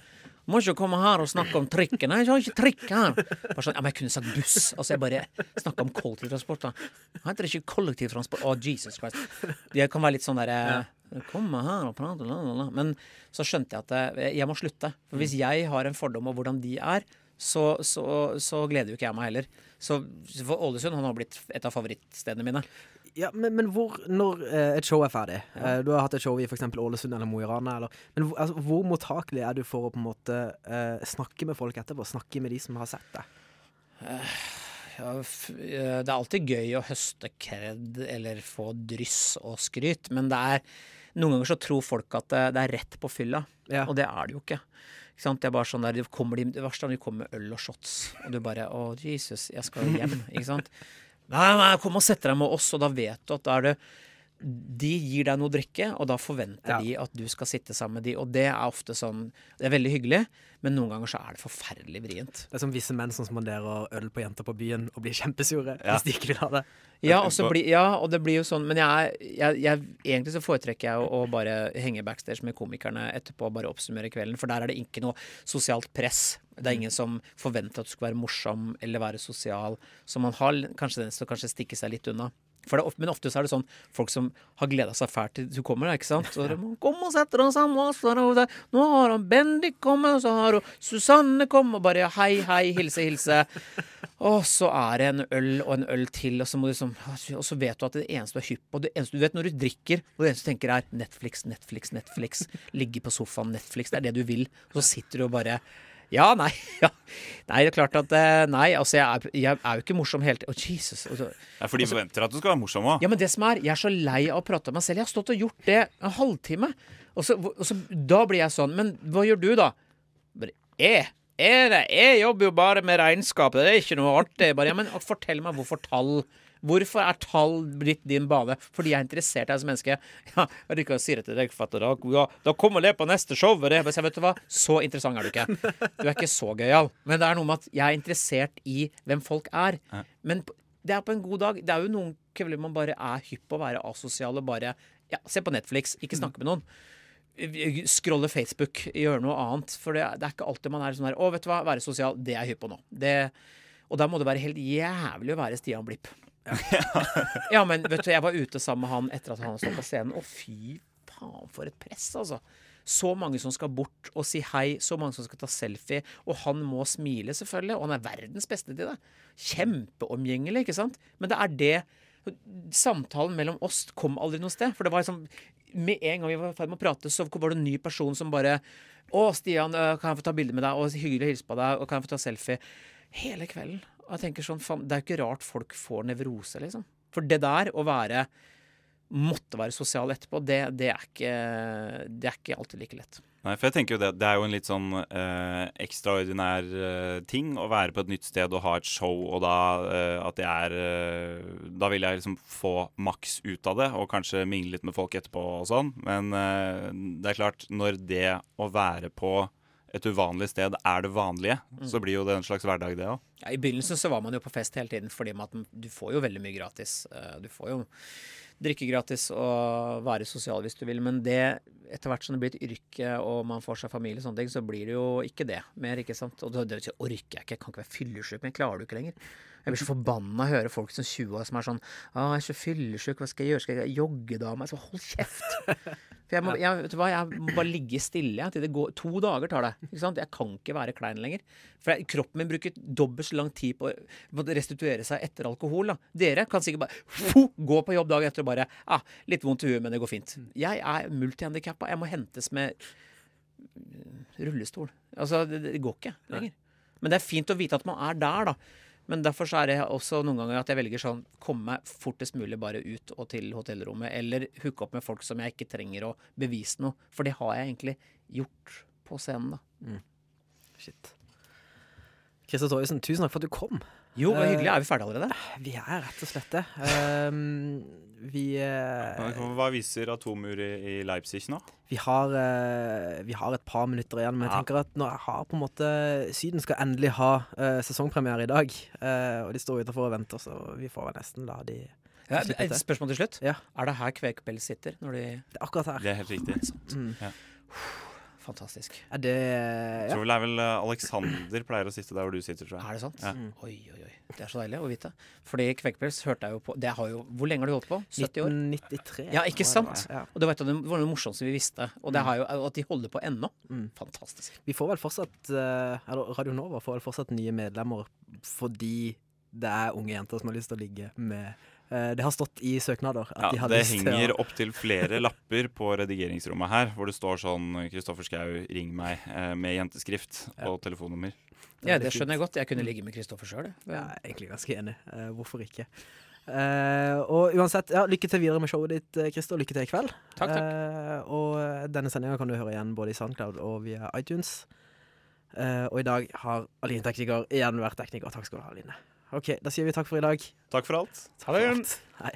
må ikke komme her og snakke om trikken. Nei, jeg har ikke trikk her. Bare sånn, ja, men jeg kunne sagt buss. Altså, jeg bare snakka om kollektivtransport. da. Heter det ikke kollektivtransport? Å, Jesus Christ. Det kan være litt sånn derre Komme her og prate, la, la, la. Men så skjønte jeg at eh, jeg må slutte. For hvis jeg har en fordom om hvordan de er, så, så, så gleder jo ikke jeg meg heller. Så for Ålesund han har blitt et av favorittstedene mine. Ja, men, men hvor, når eh, et show er ferdig eh, Du har hatt et show i f.eks. Ålesund eller Mo i Rana. Men altså, hvor mottakelig er du for å på en måte uh, snakke med folk etterpå? Snakke med de som har sett deg? Ja, f- eh, det er alltid gøy å høste kred eller få dryss og skryt, men det er noen ganger så tror folk at det, det er rett på fylla, Ja. og det er det jo ikke. Ikke sant? Det er bare sånn der, det, kommer de, det verste er når de kommer med øl og shots, og du bare Å, Jesus, jeg skal hjem. (laughs) Ikke sant? Nei, nei, kom og sett deg med oss, og da vet du at da er det De gir deg noe å drikke, og da forventer Ja. de at du skal sitte sammen med de, og det er ofte sånn Det er veldig hyggelig, men noen ganger så er det forferdelig vrient. Det er som visse menn som spanderer øl på jenter på byen og blir kjempesure Ja. hvis de ikke vil ha det. Ja, og så ja, og det blir jo sånn Men jeg, jeg, jeg, egentlig så foretrekker jeg å, å bare henge backstage med komikerne etterpå og bare oppsummere kvelden, for der er det ikke noe sosialt press. Det er ingen som forventer at du skal være morsom eller være sosial. Så man har kanskje den til å kanskje stikke seg litt unna. Det, men ofte så er det sånn folk som har gleda seg fælt til du kommer. ikke sant? Så de, Kom og sett deg sammen. Nå har han Bendik kommet, og så har hun Susanne kommet, og bare hei, hei, hilse, hilse. (laughs) Og så er det en øl og en øl til, og så, liksom, og så vet du at det eneste du er hypp på det eneste Du vet når du drikker, og det eneste du tenker er Netflix, Netflix, Netflix. Ligge på sofaen, Netflix. Det er det du vil. Og så sitter du og bare Ja, nei. (laughs) Ja. Nei, det er klart at eh, Nei, altså, jeg er, jeg er jo ikke morsom tiden. Å, Jesus. Det er fordi for de forventer at du skal være morsom òg. ja, men det som er, jeg er så lei av å prate om meg selv. Jeg har stått og gjort det en halvtime. Og så, og så da blir jeg sånn. Men hva gjør du, da? Bare, jeg, jeg, det- jeg jobber jo bare med regnskap. Det er ikke noe artig. Bare, ja, men fortell meg hvorfor tall Hvorfor er tall blitt din bane? Fordi jeg er interessert i deg som menneske. Ja, jeg kan si det til deg, fatter. da, da kommer det på neste show. og Det. Men jeg vet du hva? Så interessant er du ikke. Du er ikke så gøyal. Men det er noe med at jeg er interessert i hvem folk er. Men det er på en god dag. Det er jo noen kvelder man bare er hypp på å være asosial og bare ja, se på Netflix, ikke snakke med noen. Scrolle Facebook, gjøre noe annet. For det, det er ikke alltid man er sånn her Å, vet du hva, være sosial, det er jeg hypp på nå. Det, og da må det være helt jævlig å være Stian Blipp. (laughs) Ja. men vet du, jeg var ute sammen med han etter at han stod på scenen, og fy faen for et press, altså. Så mange som skal bort og si hei, så mange som skal ta selfie, og han må smile, selvfølgelig, og han er verdens beste til det. Kjempeomgjengelig, ikke sant? Men det er det Samtalen mellom oss kom aldri noe sted. For det var liksom Med en gang vi var i ferd med å prate, så var det en ny person som bare Å, Stian, kan jeg få ta bilde med deg? Og hyggelig å hilse på deg, og kan jeg få ta selfie? Hele kvelden. Og jeg tenker sånn, faen, Det er jo ikke rart folk får nevrose, liksom. For det der, å være måtte være sosial etterpå, det, det, er, ikke, det er ikke alltid like lett. Nei, for jeg tenker jo det, det er jo en litt sånn eh, ekstraordinær eh, ting å være på et nytt sted og ha et show, og da eh, at det er eh, Da vil jeg liksom få maks ut av det, og kanskje mingle litt med folk etterpå og sånn. Men eh, det er klart, når det å være på et uvanlig sted er det vanlige, så blir jo det en slags hverdag, det òg. Ja, I begynnelsen så var man jo på fest hele tiden, fordi man, du får jo veldig mye gratis. Eh, Du får jo drikke gratis og være sosial hvis du vil, men det etter hvert som det blir et yrke og man får seg familie, og sånne ting, så blir det jo ikke det mer. ikke sant? Og det, det orker jeg ikke, jeg kan ikke være fyllesyk, men klarer det ikke lenger. Jeg blir så forbanna å høre folk som 20 år som er sånn Å, jeg er så fyllesyk, hva skal jeg gjøre? Skal jeg jogge da? Men så hold kjeft! For jeg må, jeg, vet du hva, jeg må bare ligge stille til det går To dager tar det. ikke sant? Jeg kan ikke være klein lenger. For jeg, kroppen min bruker dobbelt så lang tid på å restituere seg etter alkohol. da. Dere kan sikkert bare fo, gå på jobb dagen etter og bare ah, Litt vondt i huet, men det går fint. Jeg er multihandikappa. Jeg må hentes med rullestol. Altså, det, det går ikke lenger. Men det er fint å vite at man er der, da. Men derfor så er det også noen ganger at jeg velger sånn komme meg fortest mulig bare ut og til hotellrommet. Eller hooke opp med folk som jeg ikke trenger å bevise noe. For det har jeg egentlig gjort på scenen, da. Shit. Christer Torjussen, tusen takk for at du kom. Jo, det var hyggelig. Er vi ferdige allerede? Vi er rett og slett det. Um, vi, eh, Hva viser Atomur i, i Leipzig nå? vi, har, eh, vi har et par minutter igjen, men jeg Ja. tenker at når jeg har på en måte Syden skal endelig ha eh, sesongpremiere i dag, eh, og de står utenfor og venter, så vi får vel nesten la de Ja, et spørsmål til slutt. Ja. Er det her Kvekpels sitter? Når de Det er akkurat her. Det er helt riktig. Mm. Fantastisk. Er det Jeg ja. tror vel det er vel eh, Alexander pleier å sitte der hvor du sitter, tror jeg. Er det sant? Ja. Mm. Oi, oi, oi. Det er så deilig å vite. Fordi Kvekpels hørte jeg jo på Det har jo Hvor lenge har du holdt på? 70 år? 1993. Ja, ikke sant? Ja. Og det var et av det var det morsomste vi visste. Og det har jo, at de holder på ennå. Mm. Fantastisk. Vi får vel fortsatt eh, Eller Radio Nova får vel fortsatt nye medlemmer fordi det er unge jenter som har lyst til å ligge med Det har stått i søknader at Ja, de har det henger å opptil flere lapper på redigeringsrommet her, hvor det står sånn 'Kristoffer Schou, ring meg', eh, med jenteskrift og telefonnummer. Ja, det skjønner jeg godt. Jeg kunne ligge med Kristoffer sjøl, Ja, Jeg er egentlig ganske enig. Eh, hvorfor ikke? Uh, og uansett, ja, lykke til videre med showet ditt, eh, Christer. Lykke til i kveld. Takk, takk. Uh, og denne sendinga kan du høre igjen både i Soundcloud og via iTunes. Uh, og i dag har Aline Tekniker igjen vært tekniker. Takk skal du ha, Aline. Ok, Da sier vi takk for i dag. Takk for alt. Ha det igjen. Hei.